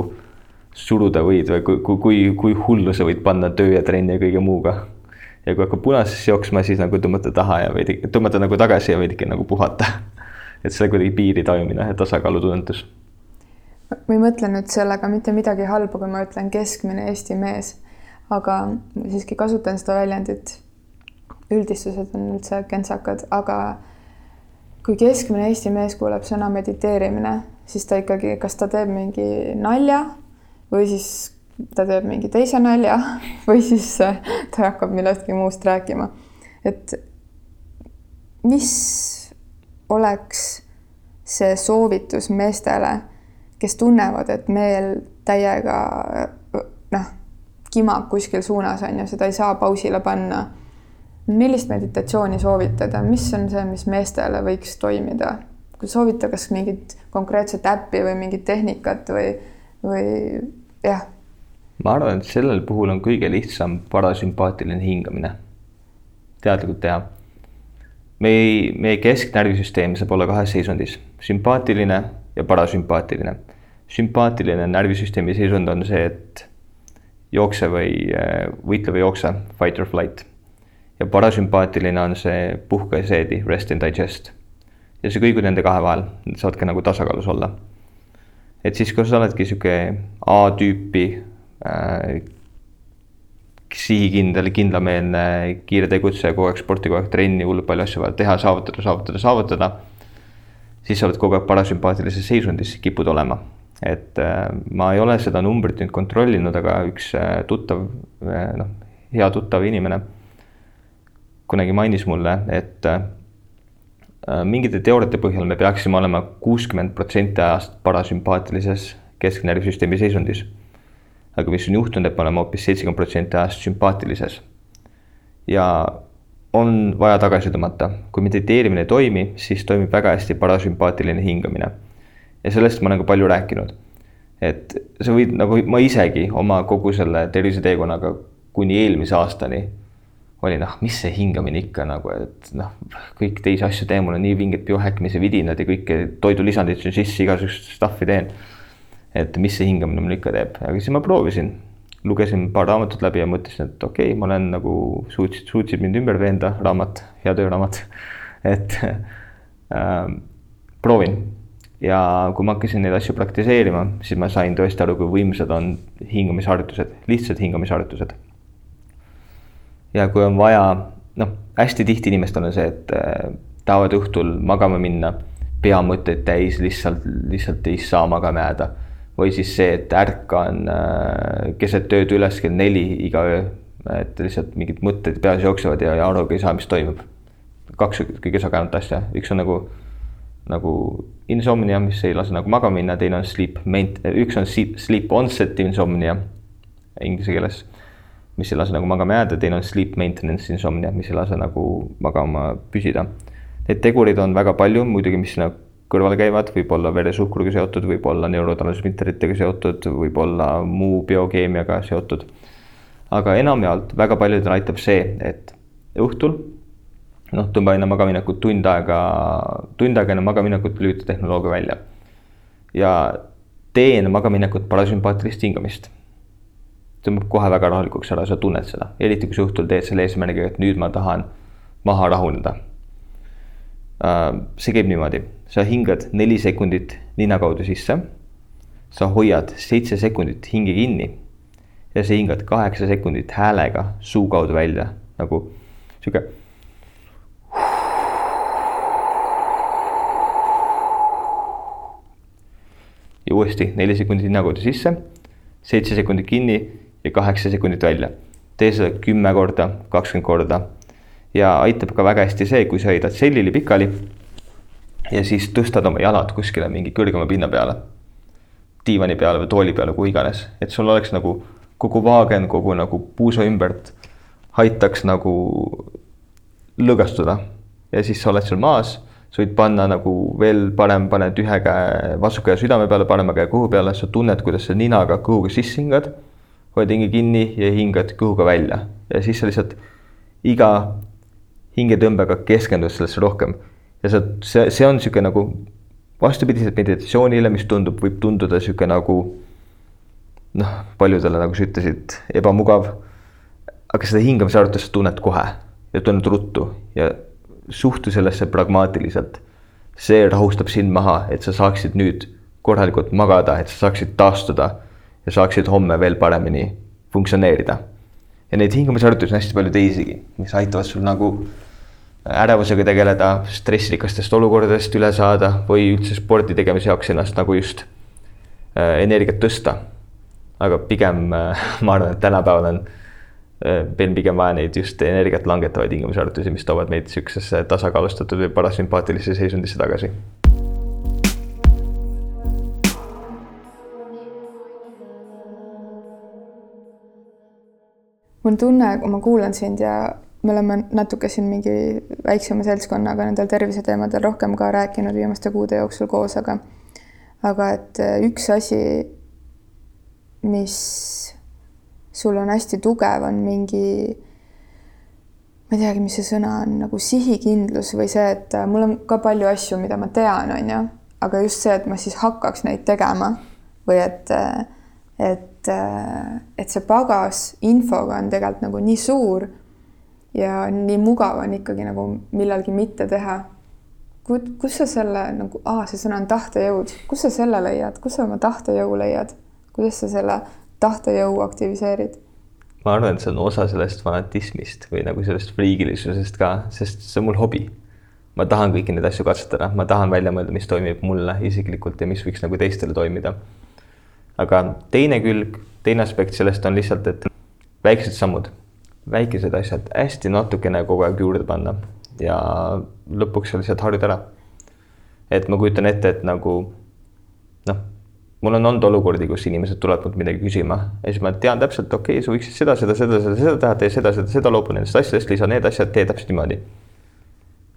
suruda võid või kui, kui, kui, kui hullu sa võid panna töö ja trenni ja kõige muuga. ja kui hakkab punasesse jooksma, siis nagu tõmmata taha ja veidi, tõmmata nagu tagasi ja veidike nagu puhata. et see kuidagi piiri tajumine ja tasakaalutunnetus. ma ei mõtle nüüd sellega mitte midagi halba, kui ma ütlen keskmine Eesti mees, aga ma siiski kasutan seda väljendit üldistused on üldse kentsakad, aga kui keskmine Eesti mees kuuleb sõna mediteerimine, siis ta ikkagi, kas ta teeb mingi nalja või siis ta teeb mingi teise nalja või siis ta hakkab millestki muust rääkima. et mis oleks see soovitus meestele, kes tunnevad, et meel täiega noh, kimab kuskil suunas on ju, seda ei saa pausile panna millist meditatsiooni soovitada, mis on see, mis meestele võiks toimida? kui soovita, kas mingit konkreetset äppi või mingit tehnikat või, või jah? ma arvan, et sellel puhul on kõige lihtsam parasümpaatiline hingamine. teadlikult teha. meie, meie kesknärvisüsteem saab olla kahes seisundis, sümpaatiline ja parasümpaatiline. sümpaatiline närvisüsteemi seisund on see, et jookse või võitle või jookse, fight or flight ja parasümpaatiline on see puhka ja seedi, rest and digest. ja sa kõigud nende kahe vahel, saad ka nagu tasakaalus olla. et siis, kui sa oledki sihuke A-tüüpi äh, sihikindel, kindlameelne, kiire tegutseja, kogu aeg sporti, kogu aeg trenni, hullult palju asju vaja teha, saavutada, saavutada, saavutada. siis sa oled kogu aeg parasümpaatilises seisundis, kipud olema. et äh, ma ei ole seda numbrit nüüd kontrollinud, aga üks äh, tuttav äh,, noh, hea tuttav inimene kunagi mainis mulle, et äh, mingite teooriate põhjal me peaksime olema kuuskümmend protsenti ajast parasümpaatilises kesknärvisüsteemi seisundis. aga mis on juhtunud, et me oleme hoopis seitsekümmend protsenti ajast sümpaatilises. ja on vaja tagasi tõmmata, kui mediteerimine ei toimi, siis toimib väga hästi parasümpaatiline hingamine. ja sellest ma olen ka palju rääkinud. et sa võid nagu ma isegi oma kogu selle terviseteekonnaga kuni eelmise aastani oli noh, mis see hingamine ikka nagu, et noh, kõik teisi asju teen, mul on nii vinged biohäkkimise vidinad ja kõike toidulisandid siin sisse, igasugust stuff'i teen. et mis see hingamine mul ikka teeb, aga siis ma proovisin, lugesin paar raamatut läbi ja mõtlesin, et okei okay,, ma olen nagu suutsid, suutsid mind ümber veenda, raamat, hea tööraamat. Et äh, proovin. Ja kui ma hakkasin neid asju praktiseerima, siis ma sain tõesti aru, kui võimsad on hingamisharjutused, lihtsad hingamisharjutused ja kui on vaja, noh, hästi tihti inimestel on see, et äh, tahavad õhtul magama minna, peamõtteid täis, lihtsalt, lihtsalt ei saa magama jääda. või siis see, et ärkan äh, keset ööd üles kell neli iga öö, et lihtsalt mingid mõtted peas jooksevad ja, ja arugi ei saa, mis toimub. kaks kõige sagedamat asja, üks on nagu, nagu insomnia, mis ei lase nagu magama minna, teine on sleep main-, üks on sleep onset insomnia inglise keeles mis ei lase nagu magama jääda, teine on sleep maintenance insomnia, mis ei lase nagu magama püsida. Neid tegureid on väga palju muidugi, mis sinna kõrvale käivad, võib olla veresuhkruga seotud, võib olla neurotransmitteritega seotud, võib olla muu biokeemiaga seotud. aga enamjaolt väga paljudel aitab see, et õhtul noh, tõmba enne magaminekut tund aega, tund aega enne magaminekut lülita tehnoloogia välja. ja tee enne magaminekut parasümpaatilist hingamist tõmbab kohe väga rahulikuks ära, sa tunned seda, eriti kui sa õhtul teed selle eesmärgiga, et nüüd ma tahan maha rahuneda. Äh, see käib niimoodi, sa hingad neli sekundit nina kaudu sisse. sa hoiad seitse sekundit hinge kinni ja sa hingad kaheksa sekundit häälega suu kaudu välja nagu sihuke. ja uuesti neli sekundit nina kaudu sisse, seitse sekundit kinni ja kaheksa sekundit välja. tee seda kümme korda, kakskümmend korda. Ja aitab ka väga hästi see, kui sa heidad sellili pikali ja siis tõstad oma jalad kuskile mingi kõrgema pinna peale, diivani peale või tooli peale, kuhu iganes, et sul oleks nagu kogu vaagen, kogu nagu puusa ümbert aitaks nagu lõõgastuda. Ja siis sa oled seal maas, sa võid panna nagu veel parem, paned ühe käe, vastu käe südame peale, parema käe kõhu peale, sa tunned, kuidas sa ninaga kõhuga sisse hingad hoiad hinge kinni ja hingad kõhuga välja ja siis sa lihtsalt iga hingetõmbega keskendud sellesse rohkem. ja sa, see, see on niisugune nagu vastupidiselt meditatsioonile, mis tundub, võib tunduda niisugune nagu noh, paljudele, nagu sa ütlesid, ebamugav. aga seda hingamisharjutust tunned kohe ja tunned ruttu ja suhtu sellesse pragmaatiliselt. see rahustab sind maha, et sa saaksid nüüd korralikult magada, et sa saaksid taastuda ja saaksid homme veel paremini funktsioneerida. ja neid hingamisharjutusi on hästi palju teisigi, mis aitavad sul nagu ärevusega tegeleda, stressirikastest olukordadest üle saada või üldse spordi tegemise jaoks ennast nagu just äh, energiat tõsta. aga pigem äh, ma arvan, et tänapäeval on äh, veel pigem vaja neid just energiat langetavaid hingamisharjutusi, mis toovad meid niisugusesse tasakaalustatud või parasümpaatilisse seisundisse tagasi mul on tunne, kui ma kuulan sind ja me oleme natuke siin mingi väiksema seltskonnaga nendel terviseteemadel rohkem ka rääkinud viimaste kuude jooksul koos, aga aga et äh, üks asi, mis sul on hästi tugev, on mingi, ma ei teagi, mis see sõna on, nagu sihikindlus või see, et äh, mul on ka palju asju, mida ma tean, on ju, aga just see, et ma siis hakkaks neid tegema või et, äh, et et, äh, et see pagas infoga on tegelikult nagu nii suur ja nii mugav on ikkagi nagu millalgi mitte teha. kus sa selle nagu, aa, see sõna on tahtejõud, kus sa selle leiad, kus sa oma tahtejõu leiad, kuidas sa selle tahtejõu aktiviseerid? ma arvan, et see on osa sellest fanatismist või nagu sellest friigilisusest ka, sest see on mul hobi. ma tahan kõiki neid asju katsetada, ma tahan välja mõelda, mis toimib mulle isiklikult ja mis võiks nagu teistele toimida aga teine külg, teine aspekt sellest on lihtsalt, et väiksed sammud, väikesed asjad hästi natukene kogu aeg juurde panna ja lõpuks sa lihtsalt harjud ära. et ma kujutan ette, et nagu noh, mul on olnud olukordi, kus inimesed tulevad mult midagi küsima ja siis ma tean täpselt, okei okay,, sa võiksid seda, seda, seda, seda, seda teha, tee seda, seda, seda, loobu nendest asjadest, lisa need asjad, tee täpselt niimoodi.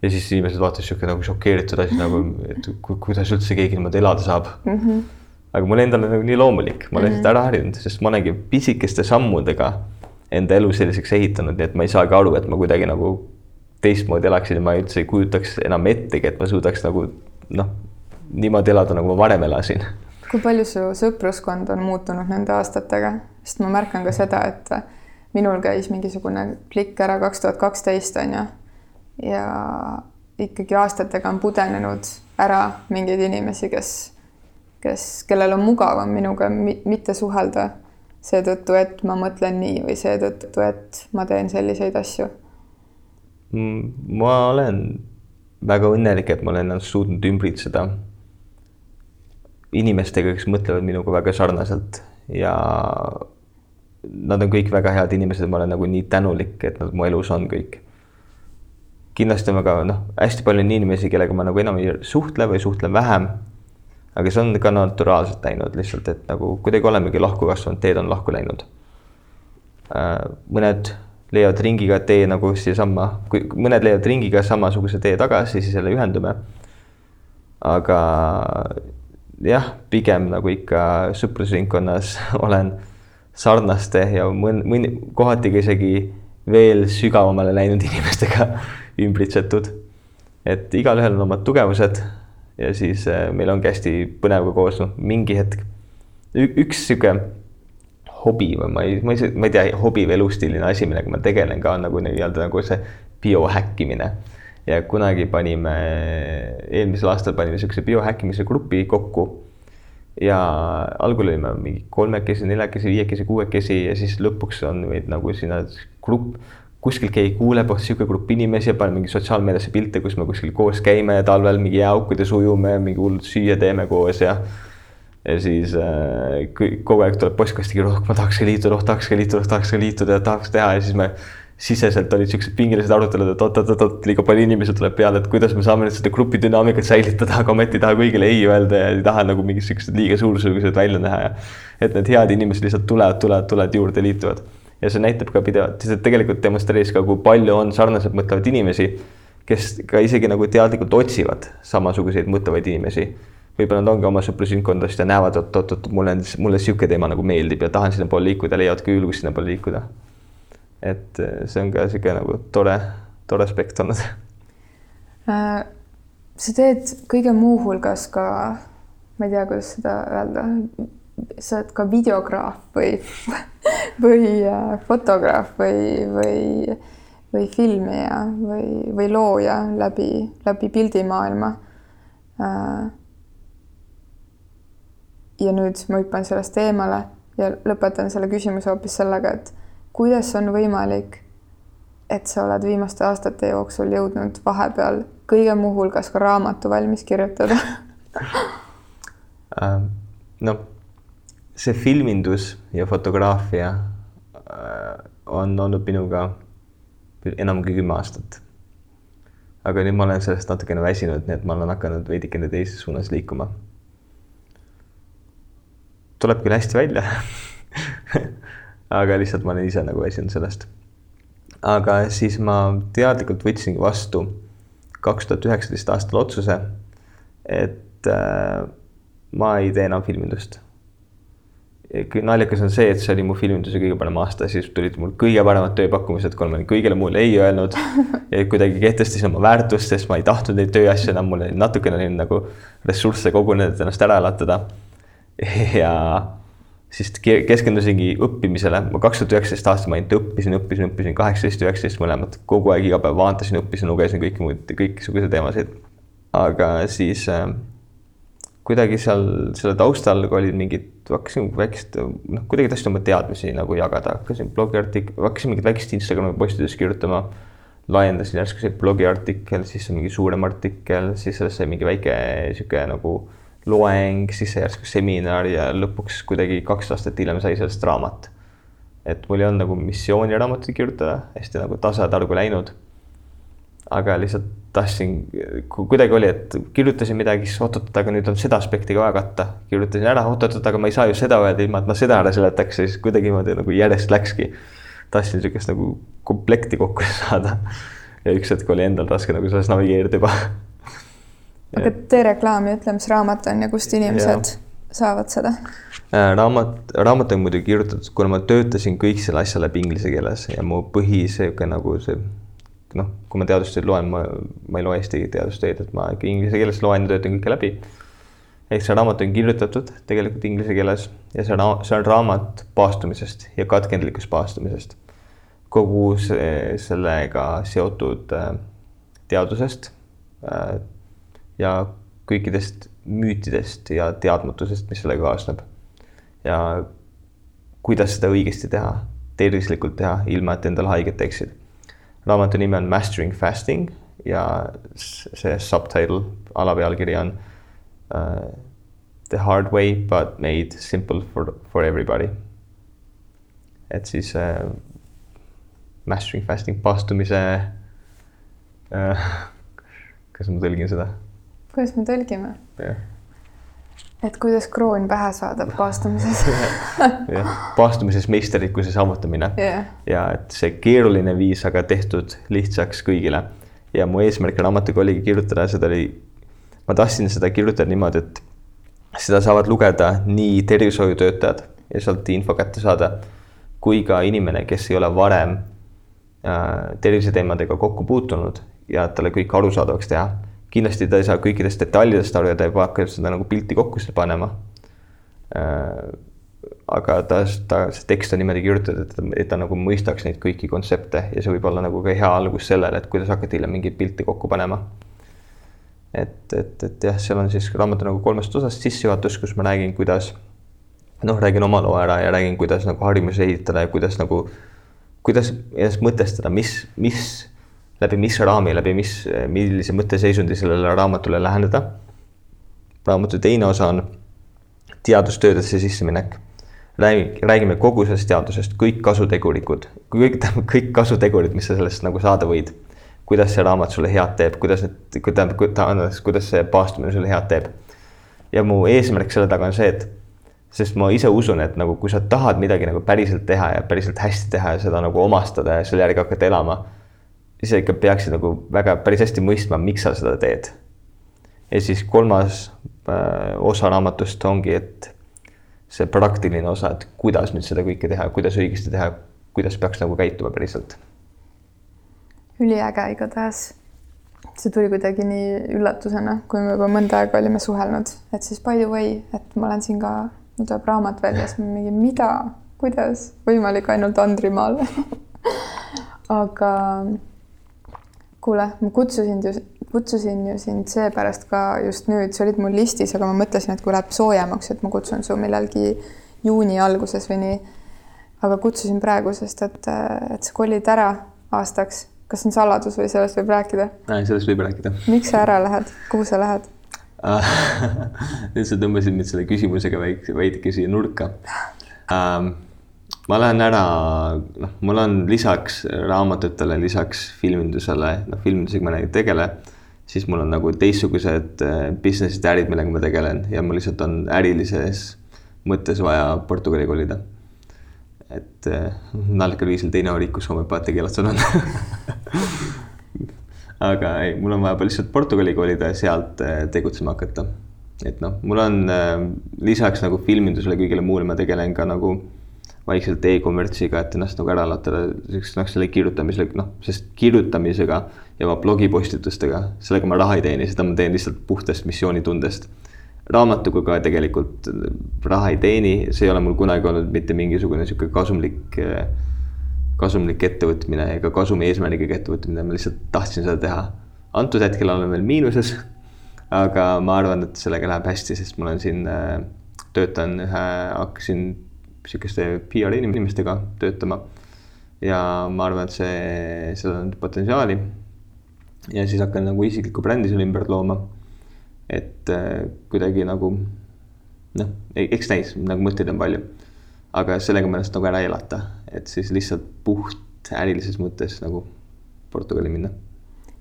ja siis inimesed vaatasid sihuke nagu šokeeritud asi nagu, et kuidas üldse keegi niimoodi elada saab mm. -hmm aga mulle endale nagu nii loomulik, ma olen -hmm. seda ära harjunud, sest ma olengi pisikeste sammudega enda elu selliseks ehitanud, nii et ma ei saagi aru, et ma kuidagi nagu teistmoodi elaksin ma üldse ei kujutaks enam ettegi, et ma suudaks nagu noh, niimoodi elada, nagu ma varem elasin. kui palju su sõpruskond on muutunud nende aastatega, sest ma märkan ka seda, et minul käis mingisugune klikk ära kaks tuhat kaksteist on ju ja ikkagi aastatega on pudenenud ära mingeid inimesi, kes, kes, kellel on mugavam minuga mitte suhelda seetõttu, et ma mõtlen nii või seetõttu, et ma teen selliseid asju? Mm, ma olen väga õnnelik, et ma olen ennast suutnud ümbritseda inimestega, kes mõtlevad minuga väga sarnaselt ja nad on kõik väga head inimesed, ma olen nagu nii tänulik, et nad mu elus on kõik. kindlasti on väga noh, hästi palju on inimesi, kellega ma nagu enam ei suhtle või suhtlen vähem aga see on ka naturaalselt läinud lihtsalt, et nagu kuidagi olemegi lahku kasvanud, teed on lahku läinud. Äh, mõned leiavad ringiga tee nagu siiasamma, kui mõned leiavad ringiga samasuguse tee tagasi, siis jälle ühendume. aga jah, pigem nagu ikka sõprusringkonnas olen sarnaste ja mõn-, mõni, kohati ka isegi veel sügavamale läinud inimestega ümbritsetud. et igalühel on omad tugevused ja siis äh, meil ongi hästi põnev ka koos, noh, mingi hetk üks sihuke hobi või ma ei, ma ei, ma ei tea, hobi või elustiiline asi, millega ma tegelen ka nagu nii-öelda nagu see biohäkkimine. ja kunagi panime, eelmisel aastal panime niisuguse biohäkkimise grupi kokku. ja algul olime mingi kolmekesi, neljakesi, viiekesi, kuuekesi ja siis lõpuks on meid nagu sinna grupp kuskil keegi kuuleb, oh sihuke grupp inimesi ja paneb mingi sotsiaalmeediasse pilte, kus me kuskil koos käime talvel mingi jääaukudes ujume, mingi hullult süüa teeme koos ja. ja siis äh, kogu aeg tuleb postkasti, oh ma tahakski liituda, oh tahakski liituda, oh tahakski liituda ja tahaks teha ja siis me siseselt olid siuksed pingelised arutelud, et oot-oot-oot, liiga palju inimesi tuleb peale, et kuidas me saame nüüd seda grupi dünaamikat säilitada, aga ometi ei taha kõigile ei öelda ja ei taha nagu mingid siuksed liiga suursugused välja näha ja et need head inimesed lihtsalt tulevad, tulevad, tulevad juurde, liituvad ja see näitab ka pidevalt, see tegelikult demonstreeris ka, kui palju on sarnaselt mõtlevaid inimesi, kes ka isegi nagu teadlikult otsivad samasuguseid mõtlevaid inimesi. võib-olla nad ongi oma sõprusringkondadest ja näevad, et oot-oot, mulle, mulle sihuke teema nagu meeldib ja tahan sinnapoole liikuda, leiavad ka julgust sinnapoole liikuda. et eh, see on ka sihuke nagu tore, tore aspekt olnud äh,. sa teed kõige muu hulgas ka, ma ei tea, kuidas seda öelda sa oled ka videograaf või, või äh, fotograaf või, või, või filmija või, või looja läbi, läbi pildimaailma. Äh, ja nüüd ma hüppan sellest eemale ja lõpetan selle küsimuse hoopis sellega, et kuidas on võimalik, et sa oled viimaste aastate jooksul jõudnud vahepeal kõige muu hulgas ka raamatu valmis kirjutada ähm, noh see filmindus ja fotograafia äh, on olnud minuga enam kui kümme aastat. aga nüüd ma olen sellest natukene väsinud, nii et ma olen hakanud veidikene teises suunas liikuma. tuleb küll hästi välja aga lihtsalt ma olen ise nagu väsinud sellest. aga siis ma teadlikult võtsingi vastu kaks tuhat üheksateist aastal otsuse, et äh, ma ei tee enam filmindust naljakas on see, et see oli mu filminduse kõige parem aasta, siis tulid mul kõige paremad tööpakkumised, kui ma olin kõigile mulle ei öelnud. ja kuidagi kehtestasin oma väärtust, sest ma ei tahtnud neid tööasju enam, mul oli natukene oli nagu ressursse kogunenud, et ennast ära elatada. ja siis keskendusingi õppimisele, ma kaks tuhat üheksateist aastal ma ainult õppisin, õppisin, õppisin kaheksateist, üheksateist mõlemad, kogu aeg iga päev vaatasin, õppisin, lugesin kõiki muid, kõiksuguseid teemasid. aga siis äh, kuidagi seal selle taustal olid mingid, hakkasin väikest, noh, kuidagi tahtsin oma teadmisi nagu jagada, hakkasin blogiartik-, hakkasin mingit väikest Instagrami postitust kirjutama. laiendasin järsku see blogiartikkel, siis mingi suurem artikkel, siis sellest sai mingi väike sihuke nagu loeng, siis sai järsku seminar ja lõpuks kuidagi kaks aastat hiljem sai sellest raamat. et mul ei olnud nagu missiooni raamatut kirjutada, hästi nagu tasatargu läinud aga lihtsalt tahtsin, kuidagi oli, et kirjutasin midagi, siis oot-oot, aga nüüd on seda aspekti ka vaja katta. kirjutasin ära, oot-oot, aga ma ei saa ju seda öelda, ilma et ma seda ära seletaks siis kuidagi niimoodi nagu järjest läkski. tahtsin niisugust nagu komplekti kokku saada. ja üks hetk oli endal raske nagu selles navigeerida juba. aga tee reklaami, ütle, mis raamat on ja kust inimesed ja. saavad seda Äh, raamat, raamat on muidugi kirjutatud, kuna ma töötasin kõik selle asja läbi inglise keeles ja mu põhi sihuke nagu see noh, kui ma teadustööd loen, ma, ma ei loe eesti teadustööd, et ma ikka inglise keeles loen ja töötan kõike läbi. ehk see raamat on kirjutatud tegelikult inglise keeles ja see on, see on raamat paastumisest ja katkendlikust paastumisest. kogu see, sellega seotud äh, teadusest äh, ja kõikidest müütidest ja teadmatusest, mis sellega kaasneb ja kuidas seda õigesti teha, tervislikult teha, ilma et endale haiget teeksid. Raamatu nimi on Mastering Fasting ja see subtitle, alapealkiri on uh, The hard way but made simple for, for everybody. et siis uh, Mastering Fasting paastumise uh,, kas ma tõlgin seda? kuidas me tõlgime? yeah et kuidas kroon pähe saada paastumises jah, paastumises meisterlikkuse saavutamine yeah. ja et see keeruline viis, aga tehtud lihtsaks kõigile. ja mu eesmärk raamatuga oligi kirjutada, seda oli, ma tahtsin seda kirjutada niimoodi, et seda saavad lugeda nii tervishoiutöötajad ja sealt info kätte saada, kui ka inimene, kes ei ole varem äh, terviseteemadega kokku puutunud ja talle kõik arusaadavaks teha kindlasti ta ei saa kõikidest detailidest aru ja ta juba hakkab seda nagu pilti kokku seal panema. Äh, aga ta, ta, see tekst on niimoodi kirjutatud, et et ta nagu mõistaks neid kõiki kontsepte ja see võib olla nagu ka hea algus sellele, et kuidas hakata hiljem mingeid pilte kokku panema. et, et, et jah, seal on siis raamatu nagu kolmest osast sissejuhatus, kus ma räägin, kuidas noh, räägin oma loo ära ja räägin, kuidas nagu harjumusi ehitada ja kuidas nagu, kuidas ennast mõtestada, mis, mis läbi mis raami, läbi mis, millise mõtteseisundi sellele raamatule läheneda. raamatu teine osa on teadustöödesse sisseminek. räägi, räägime kogu sellest teadusest, kõik kasutegurikud, kõik, kõik kasutegurid, mis sa sellest nagu saada võid. kuidas see raamat sulle head teeb, kuidas need, tähendab, kuidas see paastumine sulle head teeb. ja mu eesmärk selle taga on see, et sest ma ise usun, et nagu kui sa tahad midagi nagu päriselt teha ja päriselt hästi teha ja seda nagu omastada ja selle järgi hakata elama sa ikka peaksid nagu väga päris hästi mõistma, miks sa seda teed. ja siis kolmas äh, osa raamatust ongi, et see praktiline osa, et kuidas nüüd seda kõike teha, kuidas õigesti teha, kuidas peaks nagu käituma päriselt. üliäge igatahes. see tuli kuidagi nii üllatusena, kui me juba mõnda aega olime suhelnud, et siis by the way, et ma olen siin ka, mul tuleb raamat välja, siis ma mingi, mida, kuidas, võimalik ainult Andrimaal aga kuule, ma kutsusin ju, kutsusin ju sind seepärast ka just nüüd, sa olid mul listis, aga ma mõtlesin, et kui läheb soojemaks, et ma kutsun su millalgi juuni alguses või nii. aga kutsusin praegu, sest et, et sa kolid ära aastaks. kas see on saladus või sellest võib rääkida? sellest võib rääkida. miks sa ära lähed, kuhu sa lähed nüüd sa tõmbasid mind selle küsimusega väike, veidike siia nurka um, ma lähen ära, noh, mul on lisaks raamatutele, lisaks filmindusele, noh, filmindusega ma ei tegele, siis mul on nagu teistsugused äh, business'id ja ärid, millega ma tegelen ja mul lihtsalt on ärilises mõttes vaja Portugali kolida. et äh, naljakal viisil teine valik, kus homöopaati keelatud on aga ei, mul on vaja lihtsalt Portugali kolida ja sealt äh, tegutsema hakata. et noh, mul on lisaks nagu filmindusele, kõigele muule ma tegelen ka nagu vaikselt e-kommertsiga, et ennast nagu ära latada, selleks noh, selle kirjutamisele, noh, sest kirjutamisega ja oma blogipostitustega, sellega ma raha ei teeni, seda ma teen lihtsalt puhtast missioonitundest. raamatuga ka tegelikult raha ei teeni, see ei ole mul kunagi olnud mitte mingisugune niisugune kasumlik, kasumlik ettevõtmine ega kasumi eesmärgiga ettevõtmine, ma lihtsalt tahtsin seda teha. antud hetkel olen veel miinuses, aga ma arvan, et sellega läheb hästi, sest mul on siin, töötan ühe, hakkasin sihukeste PR inimestega töötama. ja ma arvan, et see, sellel on potentsiaali. ja siis hakkan nagu isiklikku brändi selle ümber looma. et äh, kuidagi nagu noh, eks näis, nagu mõtteid on palju. aga sellega ma ennast nagu ära ei elata, et siis lihtsalt puht ärilises mõttes nagu Portugali minna.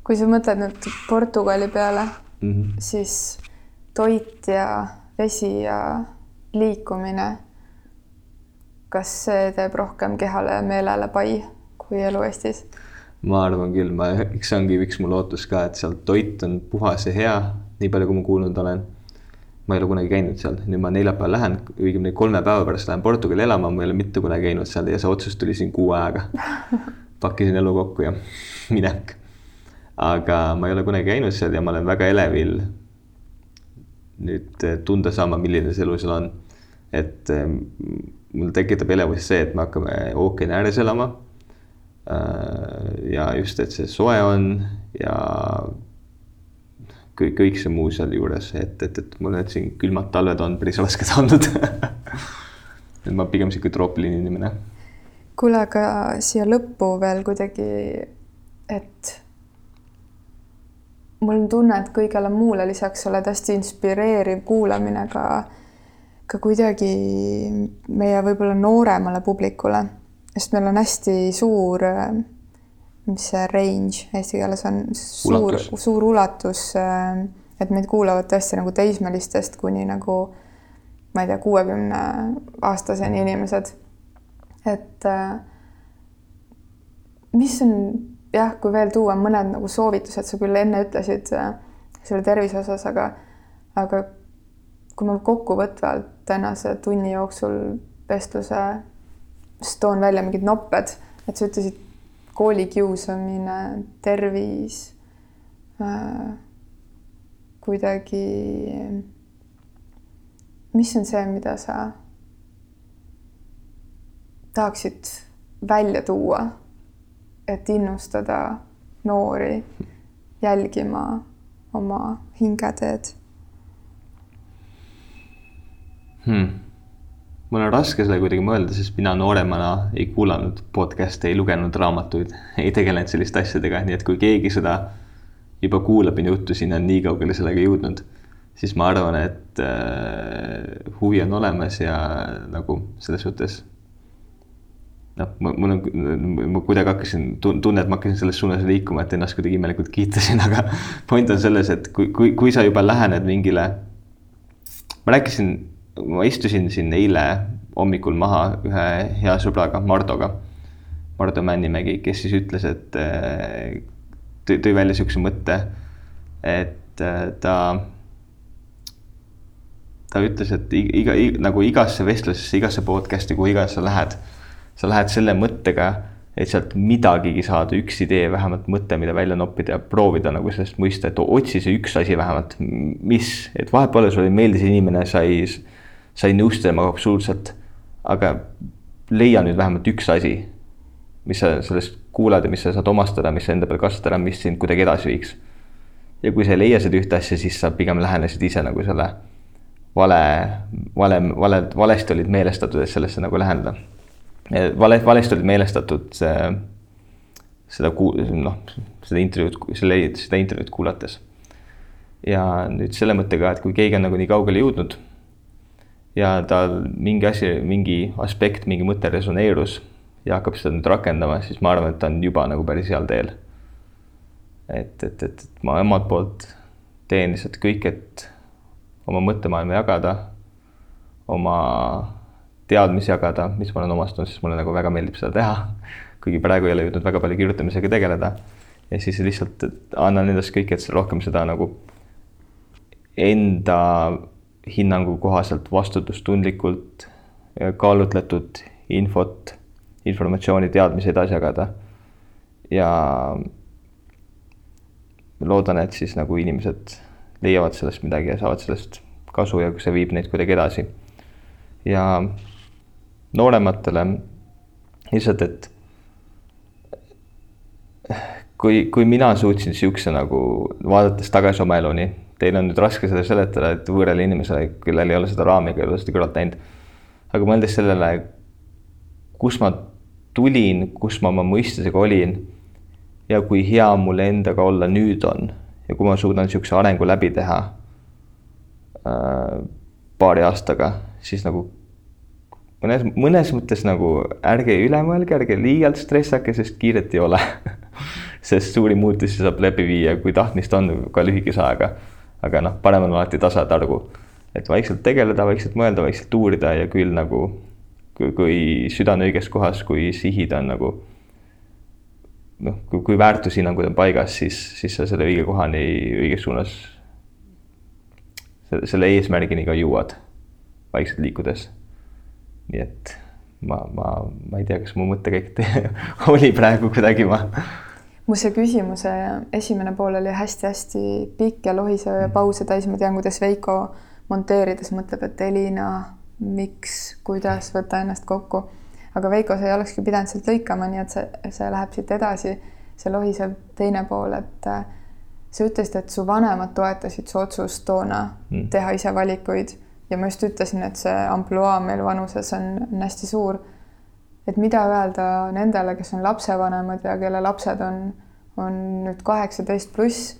kui sa mõtled nüüd Portugali peale mm, -hmm. siis toit ja vesi ja liikumine kas see teeb rohkem kehale ja meelele pai kui elu Eestis? ma arvan küll, ma, eks see ongi üks mu lootus ka, et seal toit on puhas ja hea, nii palju, kui ma kuulnud olen. ma ei ole kunagi käinud seal, nüüd ma neljapäeval lähen, õigemini kolme päeva pärast lähen Portugali elama, ma ei ole mitte kunagi käinud seal ja see otsus tuli siin kuu ajaga. pakkisin elu kokku ja minek. aga ma ei ole kunagi käinud seal ja ma olen väga elevil nüüd eh, tunda saama, milline see elu seal on. et eh, mul tekitab elevust see, et me hakkame ookeani ääres elama. Äh, ja just, et see soe on ja kõik, kõik see muu sealjuures, et, et, et mul need siin külmad talved on päris rasked olnud et ma pigem sihuke troopiline inimene. kuule, aga siia lõppu veel kuidagi, et mul on tunne, et kõigele muule lisaks oled hästi inspireeriv kuulamine ka, ka kuidagi meie võib-olla nooremale publikule, sest meil on hästi suur mis see range eesti keeles on, suur, suur ulatus, äh, et meid kuulavad tõesti nagu teismelistest kuni nagu ma ei tea, kuuekümne aastaseni inimesed. et äh, mis on jah, kui veel tuua mõned nagu soovitused, sa küll enne ütlesid äh, selle tervise osas, aga, aga kui ma kokkuvõtvalt tänase tunni jooksul vestluse, siis toon välja mingid nopped, et sa ütlesid koolikiusamine, tervis äh,, kuidagi, mis on see, mida sa tahaksid välja tuua, et innustada noori jälgima oma hingeteed hmm.? mul on raske selle kuidagi mõelda, sest mina nooremana ei kuulanud podcast'e, ei lugenud raamatuid, ei tegelenud selliste asjadega, nii et kui keegi seda juba kuulab minu juttu, siin on nii kaugele sellega jõudnud, siis ma arvan, et äh, huvi on olemas ja nagu selles suhtes noh, mul on, ma kuidagi hakkasin, tunne, et ma hakkasin selles suunas liikuma, et ennast kuidagi imelikult kiitasin, aga point on selles, et kui, kui, kui sa juba lähened mingile, ma rääkisin ma istusin siin eile hommikul maha ühe hea sõbraga, Mardoga, Mardo Männimägi, kes siis ütles, et äh, tõi välja niisuguse mõtte, et äh, ta, ta ütles, et iga, iga, nagu igasse vestlusesse, igasse podcast'i, kuhu iganes sa lähed, sa lähed selle mõttega et sealt midagigi saada, üks idee, vähemalt mõte, mida välja noppida ja proovida nagu sellest mõista, et otsi see üks asi vähemalt, mis, et vahepeal sulle meeldis inimene, sai sa ei nõustu temaga absoluutselt, aga leia nüüd vähemalt üks asi, mis sa sellest kuulad ja mis sa saad omastada, mis sa enda peal kasutada, mis sind kuidagi edasi viiks. ja kui sa ei leia seda ühte asja, siis sa pigem lähenesid ise nagu selle vale, vale, vale, valesti olid meelestatud, et sellesse nagu läheneda. vale, valesti olid meelestatud see, seda ku-, noh, seda intervjuud, selle, seda intervjuud kuulates. ja nüüd selle mõttega, et kui keegi on nagu nii kaugele jõudnud ja tal mingi asi, mingi aspekt, mingi mõte resoneerus ja hakkab seda nüüd rakendama, siis ma arvan, et ta on juba nagu päris heal teel. et, et, et, et ma omalt poolt teen lihtsalt kõik, et oma mõttemaailma jagada, oma teadmisi jagada, mis ma olen omastanud, sest mulle nagu väga meeldib seda teha. kuigi praegu ei ole jõudnud väga palju kirjutamisega tegeleda. ja siis lihtsalt annan endast kõik, et rohkem seda nagu enda hinnangu kohaselt vastutustundlikult kaalutletud infot, informatsiooni, teadmisi edasi jagada. ja loodan, et siis nagu inimesed leiavad sellest midagi ja saavad sellest kasu ja see viib neid kuidagi edasi. ja noorematele lihtsalt, et kui, kui mina suutsin niisuguse nagu vaadates tagasi oma eluni teil on nüüd raske seda seletada, et võõrale inimesele, kellel ei ole seda raami, kellel ei ole seda kõrvalt näinud. aga mõeldes sellele, kus ma tulin, kus ma oma mõistusega olin ja kui hea mul endaga olla nüüd on ja kui ma suudan niisuguse arengu läbi teha äh, paari aastaga, siis nagu mõnes, mõnes mõttes nagu ärge üle mõelge, ärge liialt stressake, sest kiiret ei ole sest suuri muutusi saab läbi viia, kui tahtmist on ka lühikese ajaga aga noh, parem on alati tasatargu. et vaikselt tegeleda, vaikselt mõelda, vaikselt uurida ja küll nagu kui, kui süda on õiges kohas, kui sihid on nagu noh, kui, kui väärtushinnangud on paigas, siis, siis sa selle õige kohani õiges suunas selle, eesmärgini ka jõuad vaikselt liikudes. nii et ma, ma, ma ei tea, kas mu mõttekäik oli praegu kuidagi ma. Mu see küsimuse esimene pool oli hästi-hästi pikk ja lohisev ja pause täis, ma tean, kuidas Veiko monteerides mõtleb, et Elina, miks, kuidas, võta ennast kokku. aga Veiko, sa ei olekski pidanud sealt lõikama, nii et see, see läheb siit edasi, see lohisev teine pool, et äh, sa ütlesid, et su vanemad toetasid su otsust toona mm. teha ise valikuid ja ma just ütlesin, et see ampluaa meil vanuses on, on hästi suur. Et mida öelda nendele, kes on lapsevanemad ja kelle lapsed on, on nüüd kaheksateist pluss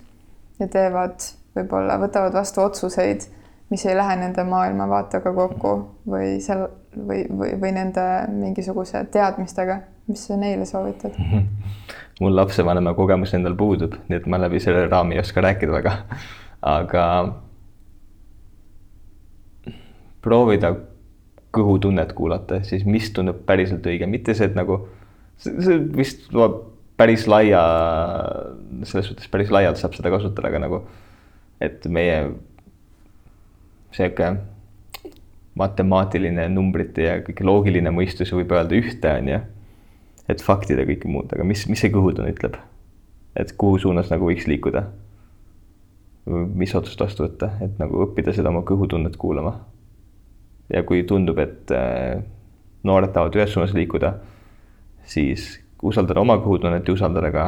ja teevad, võib-olla võtavad vastu otsuseid, mis ei lähe nende maailmavaatega kokku või seal või, või, või nende mingisuguse teadmistega, mis sa neile soovitad? mul lapsevanema kogemus endal puudub, nii et ma läbi selle raami ei oska rääkida väga, aga proovida kõhutunnet kuulata, siis mis tundub päriselt õige, mitte see, et nagu see vist lubab päris laia, selles suhtes päris laialt saab seda kasutada, aga nagu, et meie sihuke matemaatiline numbrite ja kõik loogiline mõistus võib öelda ühte, on ju. et faktid ja kõike muud, aga mis, mis see kõhutunne ütleb? et kuhu suunas nagu võiks liikuda? mis otsust vastu võtta, et nagu õppida seda oma kõhutunnet kuulama ja kui tundub, et äh, noored tahavad ühes suunas liikuda, siis usaldada oma kõhutunnet ja usaldada ka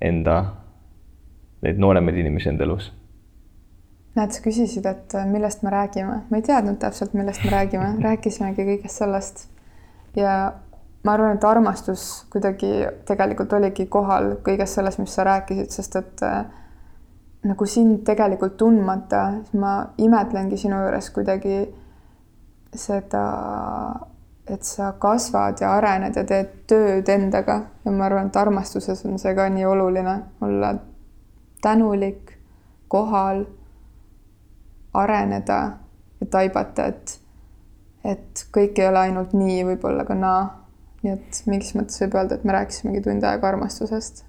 enda, neid nooremaid inimesi enda elus. näed, sa küsisid, et äh, millest me räägime, ma ei teadnud täpselt, millest me räägime, rääkisimegi kõigest sellest. ja ma arvan, et armastus kuidagi tegelikult oligi kohal kõiges selles, mis sa rääkisid, sest et äh, nagu sind tegelikult tundmata, siis ma imetlengi sinu juures kuidagi seda, et sa kasvad ja arened ja teed tööd endaga ja ma arvan, et armastuses on see ka nii oluline olla tänulik, kohal, areneda ja taibata, et, et kõik ei ole ainult nii, võib-olla ka naa. nii et mingis mõttes võib öelda, et me rääkisimegi tund aega armastusest.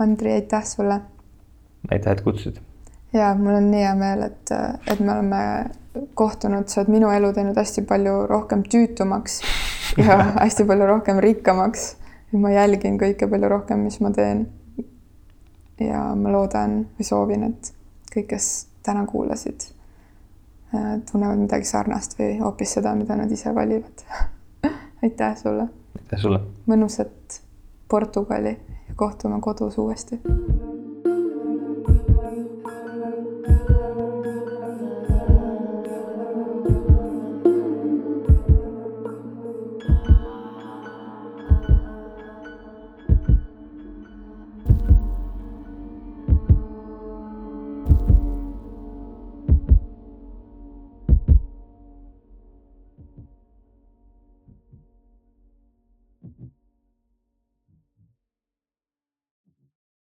Andri, aitäh sulle. aitäh, et kutsusid. ja mul on nii hea meel, et, et me oleme kohtunud, sa oled minu elu teinud hästi palju rohkem tüütumaks ja hästi palju rohkem rikkamaks. ma jälgin kõike palju rohkem, mis ma teen. ja ma loodan või soovin, et kõik, kes täna kuulasid, äh, tunnevad midagi sarnast või hoopis seda, mida nad ise valivad aitäh sulle. aitäh sulle. mõnusat Portugali ja kohtume kodus uuesti